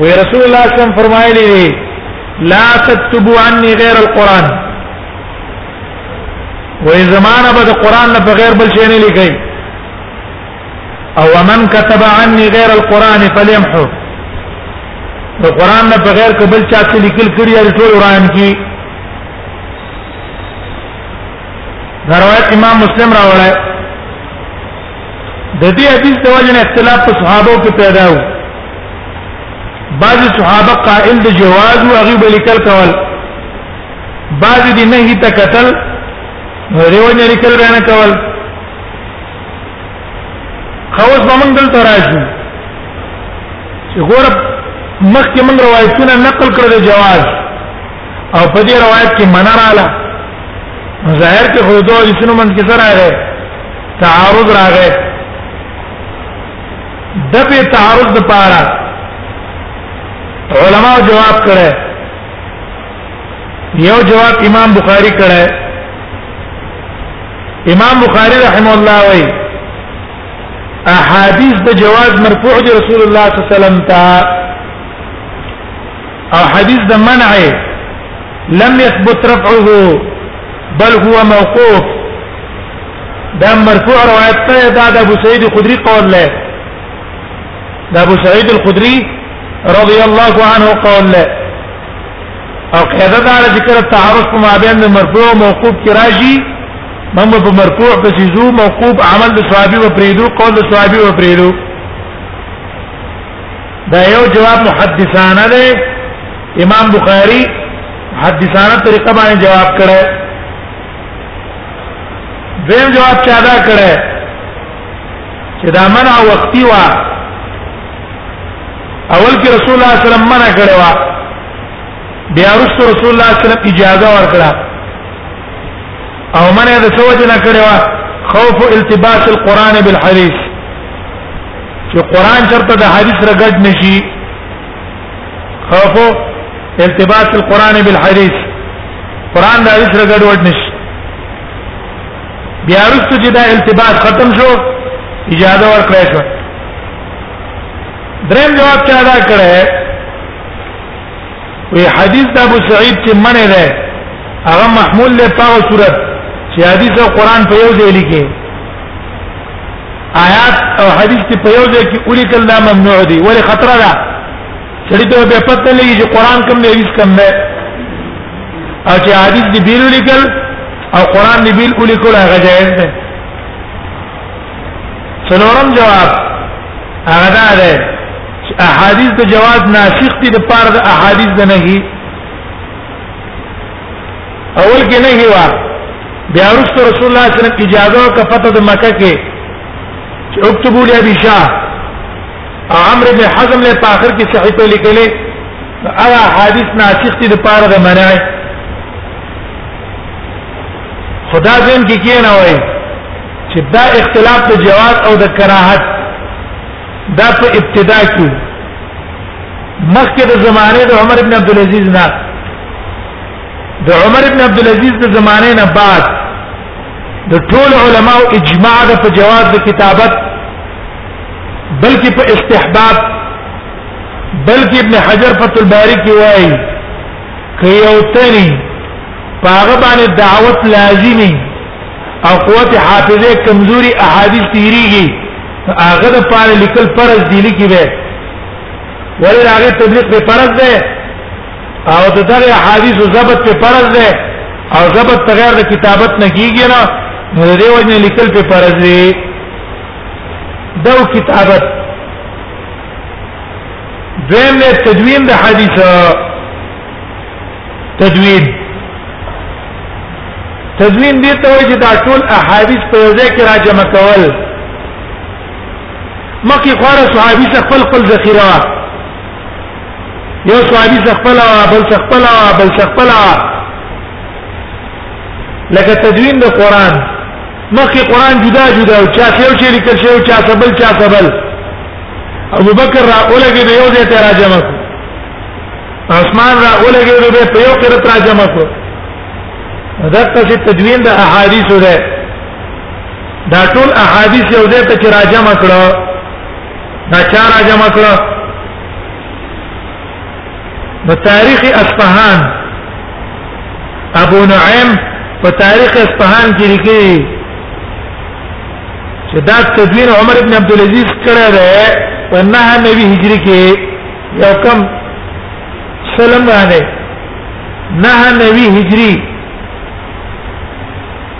وی رسول الله صلی الله علیه وسلم فرمایلی دی لا تكتبوا عني غير القران وې زمانہ به قران نه بغیر بل شي نه لیکي او ومن كتب عني غير القران فليمحو د قران نه بغیر کبل چا څه لیکل کړی دی ټول قران کې روایت امام مسلم راوړی د دې حدیث د وجه نه اختلاف په صحابه کې پیدا و بعض صحابه قائل د جواز او غیب لیکل کول بعض دي نه هی تکتل ریو نه لیکل بیان کول خوس بمن دل تراجو چې ګور مخکې من روایتونه نقل کړل د جواز او په دې روایت کې منع رااله ظاهر کې خو دوه اسنو من کې سره راغی تعارض راغی د په تعارض لپاره علما جواب کړي یو جواب امام بخاری کړه امام بخاری رحم الله وی احادیث د جواز مرفوع دی رسول الله صلی الله علیه وسلم ته او حدیث د منع لم يثبت رفعه بل هو موقوف دا مرفوع روایت ته دا د ابو سعید خدری قول له دا ابو سعید الخدری رضی الله عنه قول له او قاعده دا ده چې کله تعارض په مابین د مرفوع او موقوف کې راشي موږ په مرفوع په سيزو موقوف عمل د صحابي و پریدو قول د صحابي و پریدو دا یو جواب محدثانه ده امام بخاری محدثانه طریقه باندې جواب کړه دیم جواب چا دا کړه چې دا منع وقتی وا اول کې رسول الله صلی الله علیه وسلم منع کړی و بیا رسول الله صلی الله علیه وسلم اجازه ورکړه او منه د سوج نه کړی و خوف التباس القران بالحديث چې قران چرته د حدیث رګډ نشي خوف التباس القران بالحديث قران د حدیث رګډ وډ نشي بیا رسول چې دا التباس ختم شو اجازه ورکړی شو دریم جواب چا دا کړه وی حدیث د ابو سعید چې منه ده هغه محمول له پاو صورت چې حدیث او قران په یو ځای لیکي آیات او حدیث په یو ځای کې اولی کله ممنوع دي ولې خطر ده سړی ته به پته لګي چې قران کم دی حدیث کم دی او چې حدیث دی بیل لیکل او قران دی بیل اولی کول هغه جائز دی څلورم جواب هغه دا ده چې احادیث د جواز ناسخ دي د پاره د احادیث د نهي اول کې نه هوا بیا رسول رسول الله صلی الله علیه وسلم اجازه او کفته د مکه کې چې اكتبوا لي ابي شاه عمرو بن حزم له اخر کې صحیفه لیکلې هغه حدیث ناسخ دي د پاره د منای خدا ځین کې کې نه وای چې دا اختلاف د جواز او د کراهت دا په ابتدا کې مخکې د زمانه د عمر ابن عبد العزيز نه د عمر ابن عبد العزيز د زمانه نه بعد د ټول علماو اجماع د په جواز د کتابت بلکې په استحباب بلکې ابن حجر فتح الباری کې وایي که یو تنی پاغه باندې دعوت لازمی او قوت حافظه کمزوري احادیث تیریږي هغه د پاره لیکل فرض دی لیکي به ولې هغه تبلیغ په فرض ده او د دغه احادیث ضبط په فرض ده او ضبط بغیر د کتابت نه کیږي نه نو د دې وجه لیکل په فرض دی دا کتابت دویم نه تدوین د حدیث تدوین تدوین دې ته وایي چې دا ټول احادیث په یو ځای کې راجمع کول مکه خوره صحابي څخه خپل خپل ذخیره یو صحابي څخه خپل بل څخه خپل بل څخه خپل لکه تدوین د قران مخکې قران جدا جدا او چا ته یو چې لیکل شوی چا ته بل چا ته بل ابو بکر را اولګي به یو ځای ته راجمه کو عثمان را اولګي به په یو قرات راجمه کو دغه چې تدوین د احادیث ده دا ټول احادیث یو ځای ته چې راجمه کړو دا چا راجمه کړو نو تاریخ اصفهان ابو نعیم په تاریخ اصفهان کې لیکي چې دا تدوین عمر ابن عبد العزيز کړه ده په نه نوي هجری کې یو کم سلام باندې نه نوي هجری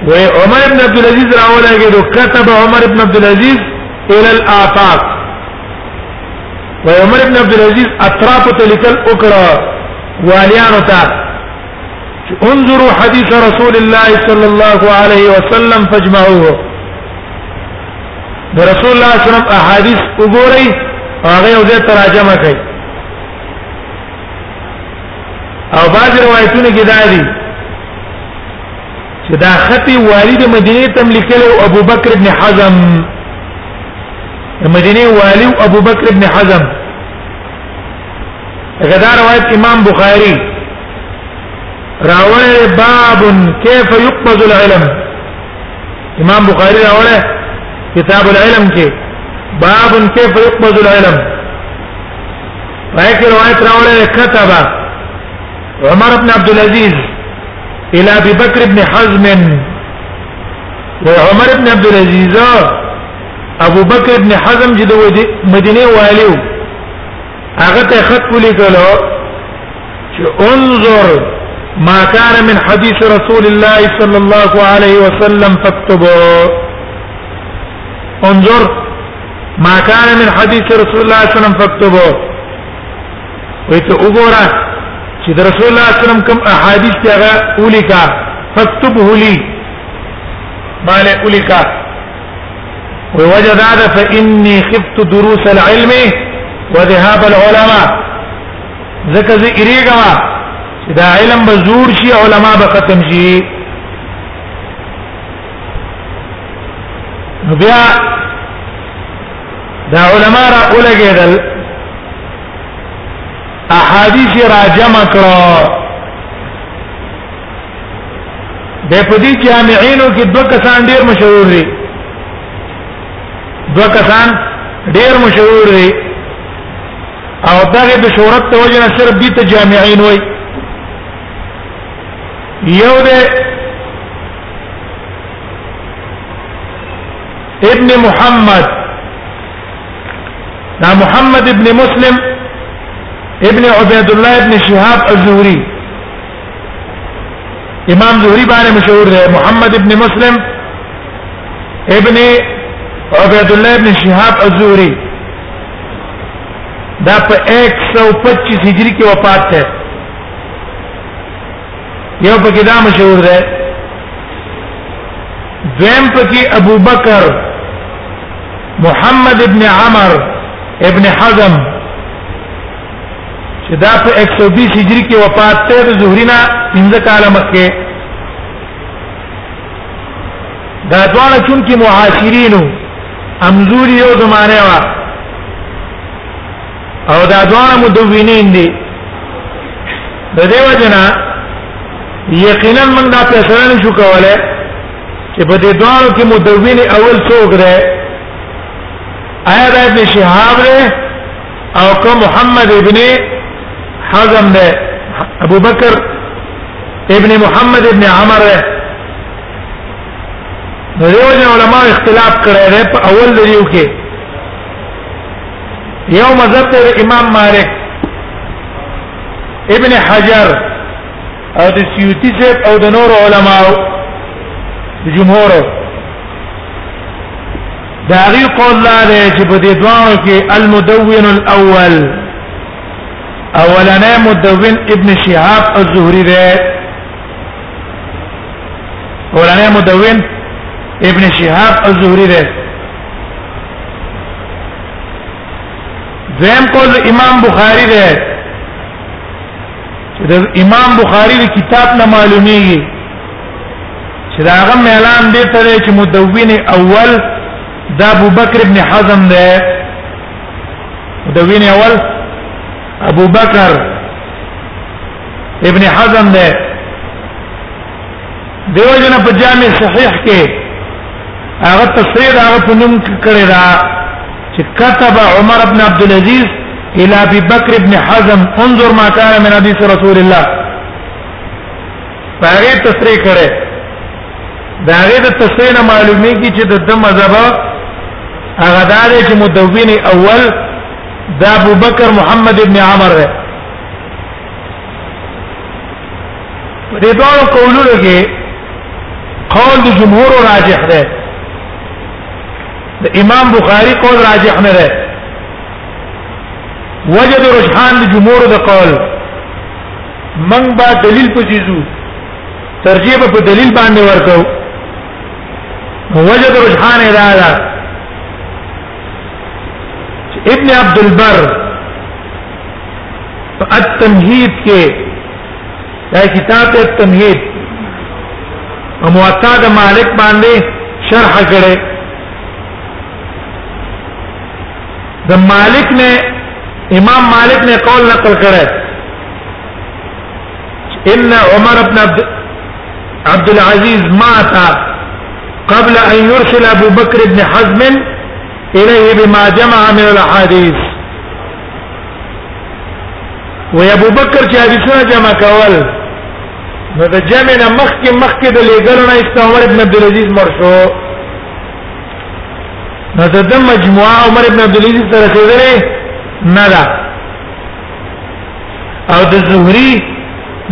و عمر ابن عبد العزيز راولا کې دو كتب عمر ابن عبد العزيز الى الافاق و عمر ابن عبد العزيز اطراف تلکل اکرا واليان تا انظروا حديث رسول الله صلى الله عليه وسلم فاجمعوه ده رسول الله صلى الله عليه وسلم احاديث وګورئ هغه یو ځای ترجمه کوي او بعض روایتونه کې دا دي چې دا خط والد مدینه تم لیکل او ابو بکر ابن حزم مدینه والی او ابو بکر ابن حزم غدا روایت امام بخاری راوړل باب کیف یقبض العلم امام بخاری راوړل کتاب العلم کې باب کیف یقبض العلم رايك رواية راوله كتبه عمر بن عبد العزيز الى ابي بكر بن حزم وعمر بن عبد العزيز ابو بكر بن حزم چې د مدینه والی و هغه ته خط ولیکلو چې انظر ما كان من حديث رسول الله صلى الله عليه وسلم فاكتبه انظر ما كان من حديث رسول الله صلى الله عليه وسلم فاكتبه وي ته وګوره چې د رسول الله صلی الله علیه وسلم کوم احادیث ته هغه اولیکا فكتبه لي مال اولیکا ووجد هذا فاني خفت دروس العلم وذهاب العلماء زکه زه اریګما چې دا علم به زور شي علما به ختم شي بیا دا علما را اولګېدل احادیث راجم کړو د پدی جامعینو کې دوه کسان ډیر مشهور دي دوه کسان ډیر مشهور دي او دغه د شهرت ته وجه نه صرف دي ته جامعین وای یو د ابن محمد دا محمد ابن مسلم ابن عبید الله ابن شهاب الزهري امام زهري باندې مشهور دی محمد ابن مسلم ابن عبید الله ابن شهاب الزهري دا په 125 هجری کې وفات ده یو پکې دا مشهور ده دویم پکې ابو بکر محمد ابن عمر ابن حزم چې دا په 120 هجری کې وفات ته د زهری نه پنځه کال مخکې دا ډول چون کې معاشرینو امزوری یو زمانه وا او دا ډول مدونین دي د دیو جنا یقینا موږ دا فیصله نشو کولای چې په دې دوانو کې مدون اول څوک دی آیا دا ابن شهاب دی او که محمد ابن حزم دی ابو بکر ابن محمد ابن عمر دی نو دیو جن علماء اختلاف کړی دی په اول دریو کې یو مذهب امام مالک ابن حجر او د سیوطي صاحب او د نور علماو د جمهور دا غي قول لا دی چې په دې دوانو کې المدون الاول اولنې مدون ابن شهاب الزهري دی اولنې مدون ابن شهاب الزهري دی زم قول امام بخاری دی د امام بخاری د کتاب نه معلومیږي چې دا هغه اعلان دی ته چې مدون اول د ابو بکر ابن حزم دی مدون اول ابو بکر ابن حزم دی دیو جن په جامع صحیح کې هغه تصریح هغه په نوم کړی دا چې كتب عمر بن عبد العزيز الى ابي بكر بن حزم انظر ما كان من حديث رسول الله هغه تصریح کړي دا هغه د تصریح نه معلومي کی چې د مذهب هغه دا دی چې مدون اول دا ابو بکر محمد ابن عمر دی په دې ډول قولونو کې قول د جمهور راجح دی د امام بخاری قول راجح نه ده وجد رجحان د جمهور د قول من با دلیل پسیزو ترجیح په دلیل باندې ورکو وجد رجحان ادا ده ابن عبد البر التمهید کې دا کتاب ته تمهید امواتا د مالک باندې شرح کړي د مالک نے امام مالک نے قول نقل کړي ان عمر بن عبد عبد العزيز مات قبل ان يرسل ابو بكر بن حزم اليه بما جمع من الاحاديث و ابو بکر چې حدیثونه جمع کول نو د جمع نه مخکې مخکې د لګلو نه استعمال ابن عبد العزيز مرشو نو د دم مجموعه عمر ابن عبد العزيز سره خېدره نه ده او د زهري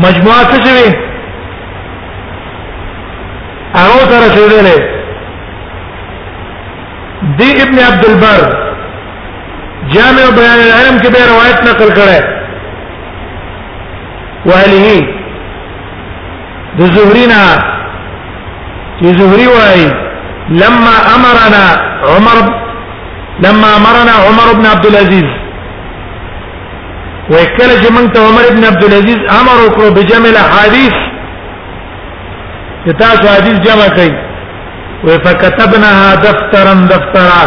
مجموعه څه شوی هغه سره خېدره دی ابن عبد البر جامع بیان العلم کې به روایت نقل کړي وعليه د زهرينا چې زهري وای لما امرنا عمر لما امرنا عمر بن عبد العزيز وکله چې موږ ته عمر بن عبد العزيز امر وکړو بجمع الاحاديث چې تاسو حدیث جمع کړئ وفكتبناها دفترا دفترا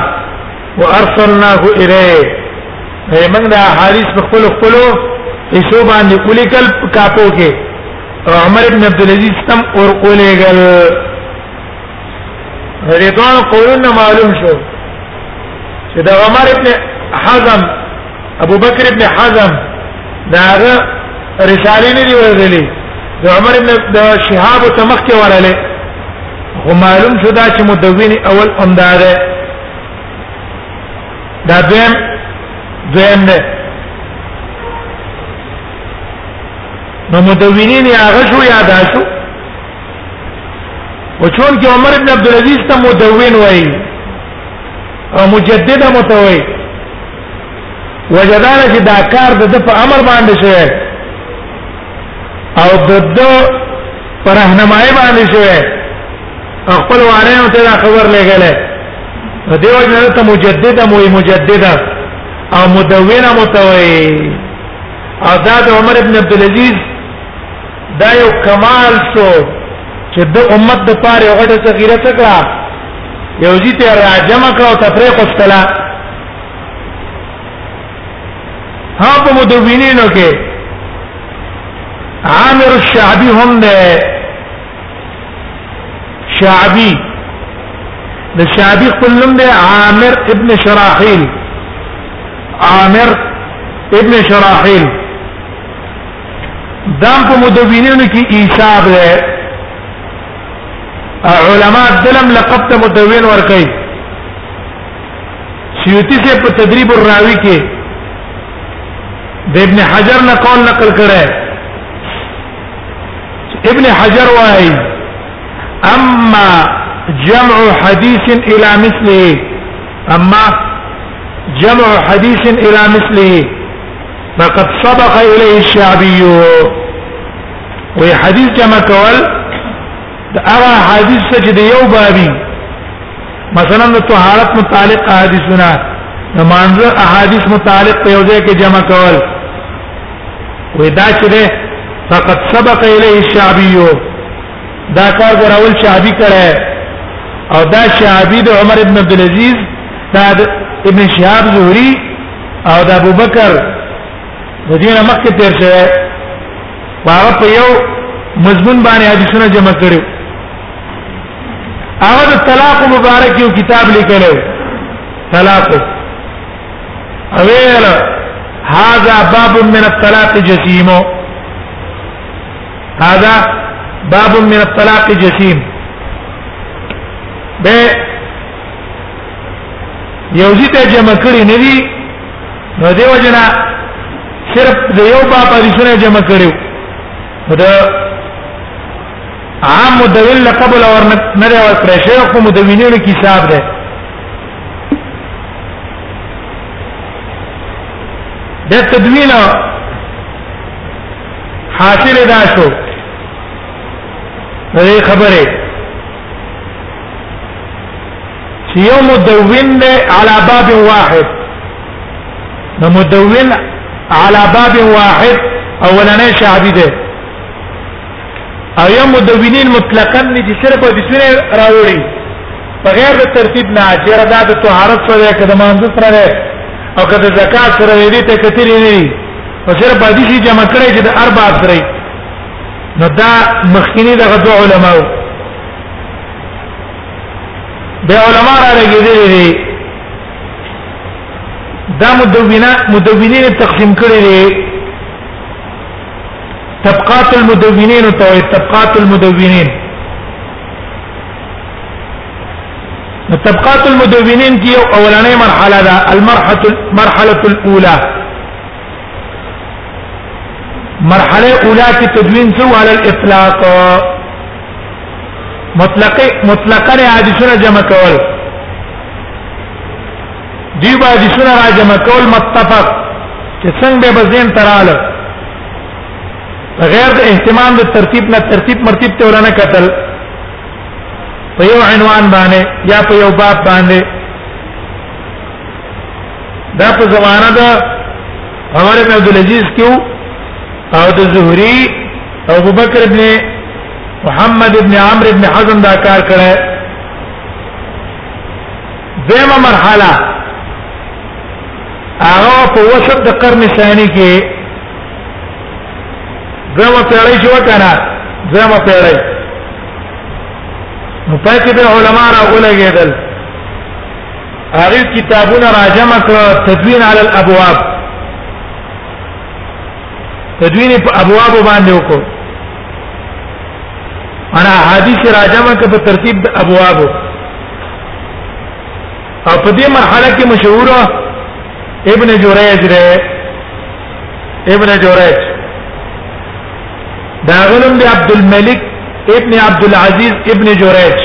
وارسلناه الیه موږ دا حدیث په خپل خپل ایسو باندې کولیکل کاپو کې عمر ابن عبد العزيز تم اور کولیګل ریدوان قولنا معلوم شو چې دا عمر ابن حزم ابو بکر ابن حزم دا هغه رسالې نه دی ورغلي د عمر ابن د شهاب تمخ کې وراله خو معلوم شو دا چې مدون اول امدار دا دویم دویم نه نو مدونین هغه شو یاد شو او چون کې عمر ابن عبد العزيز ته مدون وایي او مجدد متوي وجدان چې دا کار د په امر باندې شوی او د د پرهنمای باندې شوی خپل واره ته دا خبر لګلې دیو جن ته مجدد مو مجدد او مدون متوي او دا د عمر ابن عبد العزيز دا یو کمال سو چې د امت د پاره یو غټه صغیره تکړه یو جی ته راجم کړو تفریق استلا ها په مدونینو کې عامر الشعبي هم ده شعبي د شعبي خپل نوم دی عامر ابن شراحيل عامر ابن شراحيل دام په مدونینو کې ایثار دی علماء دلم لقب ته مدون ور کوي سیوطی سے په تدریب الراوی کې د ابن حجر نه قول نقل کړه ابن حجر وايي اما جمع حديث الى مثله اما جمع حديث الى مثله فقد سبق اليه الشعبي وي حديث جمع کول دا هغه حدیث چې د یو بابي مثلا د طهارت متعلق حدیثونه د مانزه احادیث متعلق په یو ځای کې جمع کول ودا چې ده فقط سبق الیه الشعبی دا کار غراول شعبی کړه او دا شعبی د عمر ابن عبد العزيز دا ابن شهاب زهري او د ابو بکر د دې مخکې تیر شوی هغه په یو مضمون باندې حدیثونه جمع کړو هغه د طلاق مبارک یو کتاب لیکلو طلاق اویل هذا باب من الطلاق جسيم هذا باب من الطلاق جسيم به یو ځی ته جمع کړی نه دی نو دیو جنا صرف د یو باب حدیثونه جمع کړیو دا عام مدویل قبل اور نه ورکړی شیخ مدوینینو کې حساب ده د تدوین حاصل دا شو دې خبره چې یو مدون دی علی باب واحد نو مدون علی باب واحد اولنې شعبی دی او یو مدونین مطلقاً چې صرف په بسم الله راوړي بغیر د ترتیب نه چې دا د طهارت سره کې د مانځ سره ده او که د زکات سره دې ته کتل نه دي او سره په دې شي جمع کړي چې د اربع سره نو دا مخکینی د غدو علماو د علما را لګیدل دي دا مدونه مدونین تقسیم کړي دي طبقات المدونین او طبقات المدونین نو طبقات المدونین کې یو اولنې مرحله ده المرحله المرحله الاولى مرحله اولى کې تدوین سو على الاطلاق مطلق مطلقاً حدیثونه جمع کول دی با حدیثونه را جمع کول متفق چې څنګه به زین تراله غیر د اهتمام د ترتیب نه ترتیب مرتیب ته ورانه کتل په یو عنوان باندې یا په یو باب باندې دا په زمانہ د عمر بن عبد العزيز کیو او د زهري او ابو بکر ابن محمد ابن عمرو ابن حزم دا کار کړه دیمه مرحله هغه په وسط د قرن ثاني کې دغه پیړۍ شو کنه دغه پیړۍ نو پاتې به علما را ولګېدل هغه کتابونه راجمع کړ تدوین علی الابواب تدوین په ابواب باندې وکړو انا حدیث راجمه کې په ترتیب د ابواب او په دې مرحله کې مشهور ابن جریج دی ابن جوریج دا غلم دی عبد الملک ابن عبد العزيز ابن جوریج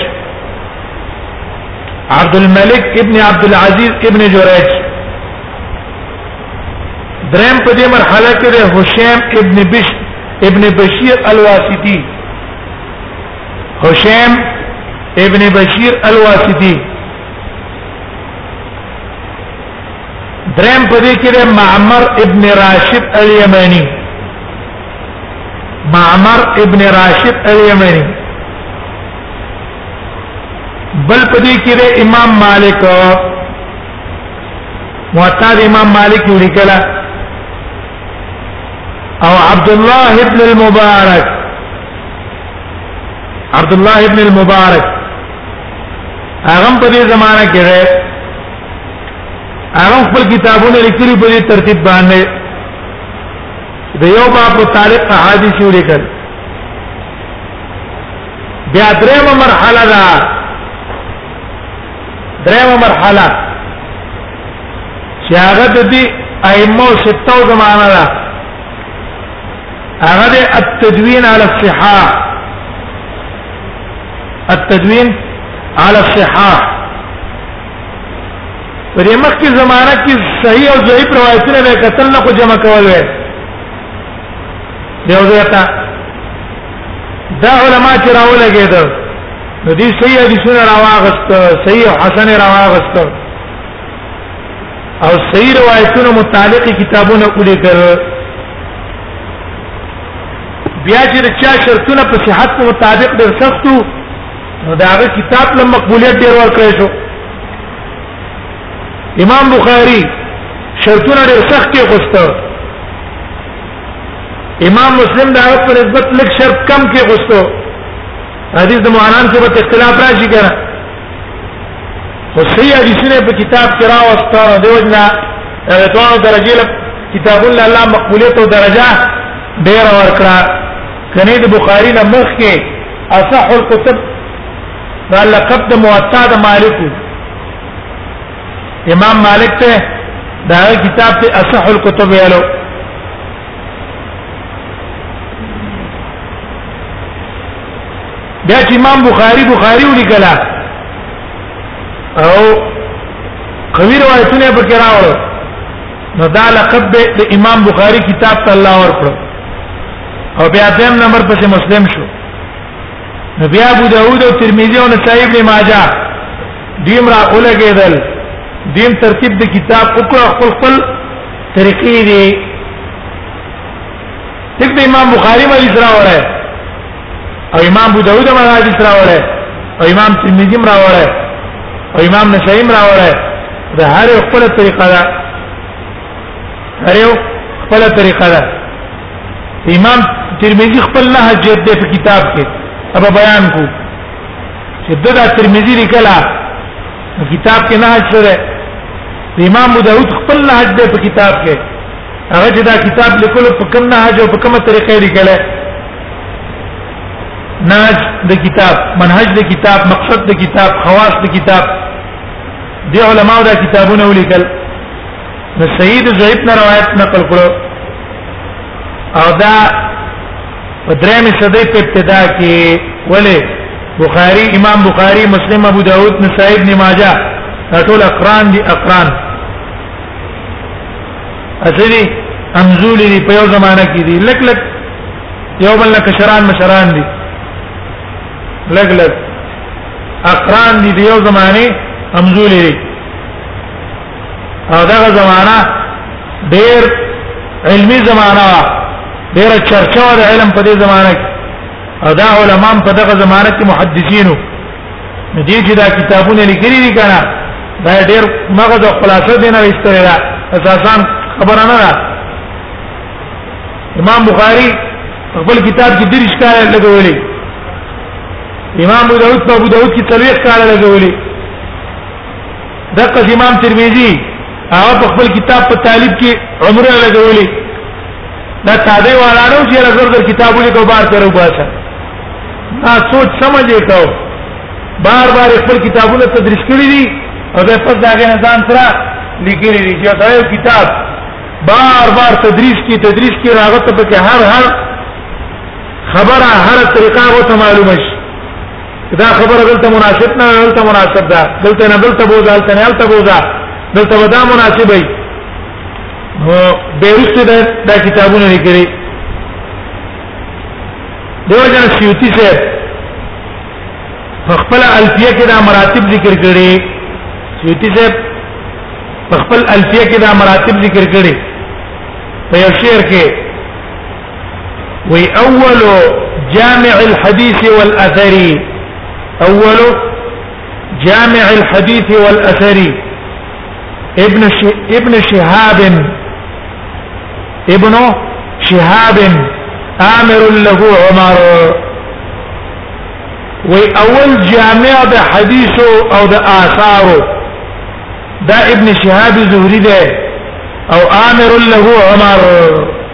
عبد الملک ابن عبد العزيز ابن جوریج درم په دې مرحله کې د هشام ابن بش ابن بشیر الواسطی هشام ابن بشیر الواسطی درم په دې کې د معمر ابن راشد الیمنی معمر ابن راشد الیمنی بل په دې کې د امام مالک موطا د امام مالک لیکلا او عبد الله ابن المبارک عبد الله ابن المبارک هغه په دې زمانہ کې هغه خپل کتابونه لیکلي په ترتیب باندې د یو باب متعلق احادیث لیکل بیا درېمه مرحله ده درېمه مرحله چې هغه د دې ائمه ستو زمانہ ده هغه د التدوین علی الصحاح التدوین علی الصحاح په دې مخکې زمانہ کې صحیح او ضعیف روایتونه به کتل نه کو جمع کول وي یو ځای تا دا علما چې راولګېدل نو دې صحیح حدیثونه راواغست صحیح حسن راواغست او صحیح روایتونو متعلق کتابونه ولیکل بیا چې چا شرطونه په صحت مطابق در سختو نو دا هغه کتاب له مقبولیت ډیر ورکړی شو امام بخاری شرطونه ډیر سخت کې خوسته امام مسلم دا هغه پر نسبت لک شرط کم کې خوسته حدیث د مهانان کې به اختلاف راشي کنه خو صحیح حدیثونه په کتاب کې راوسته دیوژنا هغه ټول درجه کتاب الله مقبولیت او درجه ډیر ورکړه کنه د بخاری نه مخ کې اصح الكتب دا لقب د موطا د مالک امام مالک ته دا کتاب ته اصح الكتب یالو بیا چې امام بخاری بخاری ولیکلا او قوی روایتونه به کراوړو نو دا لقب د امام بخاری کتاب ته الله ورکړو او بیا دیم نمبر پسې مسلم شو نو بیا ابو داود او ترمذی او نسائی ابن ماجه دیم را اولګیدل دیم ترتیب د کتاب او خپل خپل طریقې دي تک د امام بخاری باندې سره وره او امام ابو داود باندې سره وره او امام ترمذی را وره او امام نسائی را وره د هر خپل طریقه ده هريو خپل طریقه ده امام ترمذی خپل نه حجت ده په کتاب کې ابا بیان کو چې دغه ترمذی لیکلا کتاب کې نه حجت ده امام ابو داود خپل نه حجت ده په کتاب کې هغه چې دا کتاب لیکل په کوم نه حج او په کومه طریقه لیکل ناج د کتاب منهج د کتاب مقصد د کتاب خواص د کتاب دی علماء دا کتابونه ولیکل نو صحیح د زید نه روایت نقل کړو او دا په درېمه صدې په ابتدا کې ولې بخاری امام بخاری مسلم ابو داود نسائی ابن ماجه ټول اقران دي اقران اصلي امزول دي په یو زمانہ کې دي لک لک یو بل لک شران مشران دي لک لک اقران دي په یو زمانه امزول دي او دغه زمانہ ډیر علمی زمانہ وا ډیر چرچا د علم په دې زمانہ کې او دا علماء په دغه زمانہ کې محدثینو دې چې دا کتابونه لیکلي دي کنه دا ډیر مغز او خلاصه دینه وستره ده اساسا خبره نه ده امام بخاری خپل کتاب کې دریش کار لګولې امام ابو داود په ابو داود کې تلويخ کار لګولې دغه امام ترمذی هغه په خپل کتاب په طالب کې عمره لګولې دا تابع والانو چې راځر در کتابونه کو بار کرو باسه نا سوچ سمجھې کو بار بار خپل کتابونه تدریس کړی دي او دا پس داګه نه ځان سره لیکلي دي چې دا یو کتاب بار بار تدریس کی تدریس کی راغت په هر هر خبره هر طریقه غو ته معلومه شي دا خبره دلته مناسب نه دلته مناسب ده دلته نه دلته بوزا دلته نه دلته بوزا دلته ودا مناسب وي نو بیرسته دا, دا کتابونه لیکلي دیو جن سیوتی سے خپل الفیه کې دا مراتب ذکر کړي سیوتی سے خپل الفیه کې دا مراتب ذکر کړي په یو شعر کې وی اول جامع الحديث والاثر اول جامع الحديث والاثر ابن ابن شهاب ابن شهاب امر له عمر وی اول جامع د حدیث او د آثار دا ابن شهاب زهری ده او امر له عمر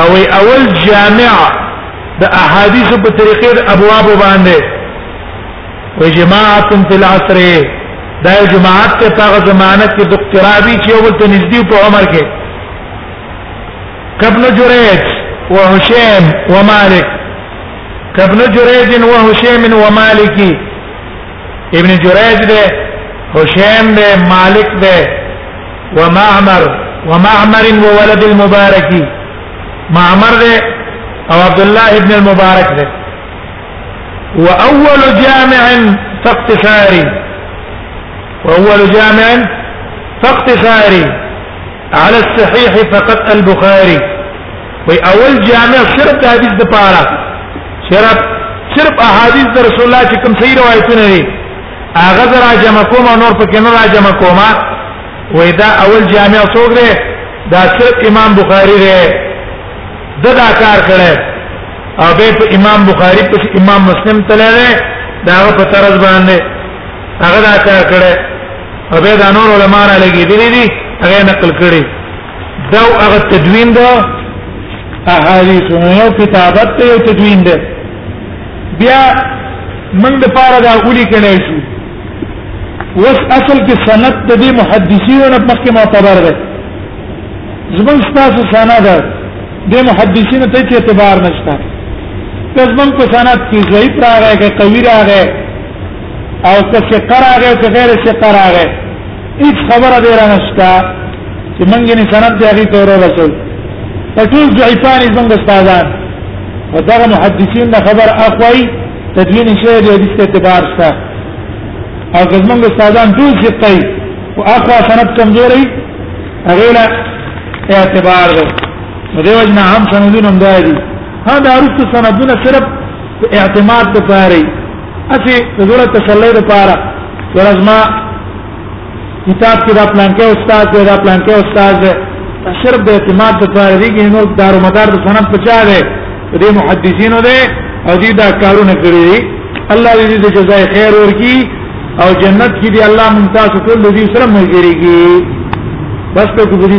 او اول جامع د احادیث په طریقې د ابواب باندې و جماعت فی العصر دا جماعت ته هغه زمانہ کې د اقترابي چې یو ته نږدې په عمر کې کبن جریج و هشام و مالک کبن جریج و هشام و مالکی ابن جریج ده هشام ده مالک ده ومعمر ومعمر وولد المبارك معمر ده او عبد الله ابن المبارك ده واول جامع سقط شاري واول جامع سقط شاري على الصحيح فقط البخاري وي اول جامع صرف د حدیث د پاره صرف صرف احادیث د رسول الله چې کوم صحیح روایتونه دي هغه زه راجم کوم او نور پکې نه راجم کوم وې دا اول جامع څوک دی دا صرف امام بخاری دی دا دا کار کړي او به په امام بخاری په امام مسلم تللی دی دا په طرز باندې هغه دا کار کړي او به دا نور علما را لګي دي دي هغه نقل کړي دا هغه تدوین دا احادیث نو کتابت ته تدوین ده بیا من د پاره دا اولی کنه شو وس اصل کې سند د دې محدثینو نه مخکې معتبر ده زمون تاسو سند ده د محدثینو ته چې اعتبار نشته زمون په سند کې ضعیف راغی که قوی راغی او که ثقه راغی که غیر ثقه راغی هیڅ خبره دی را نشته چې موږ یې سند دی هغه تور رسول په ټول ضعیفان یې موږ استادان او دا محدثین دا خبر اخوي تدوین شوی دی د اعتبار شته او که موږ استادان ټول ثقه او اخوا سند کمزوري هغه لا اعتبار دی نو دیو جنا هم سندونه هم دی ها دا رسو سندونه صرف اعتماد ته پاره اسی د زړه تسلی لپاره ورځما کتاب کې دا پلان کې استاد دی دا پلان کې استاد دی صرف د اعتماد د پاره دی نو دار و مدار د سند پچا دی د محدثینو دی او دې دا کارونه کړی الله دې د جزای خیر ورکی او جنت کې دی الله ممتاز ټول دې سره ملګری کی بس په دې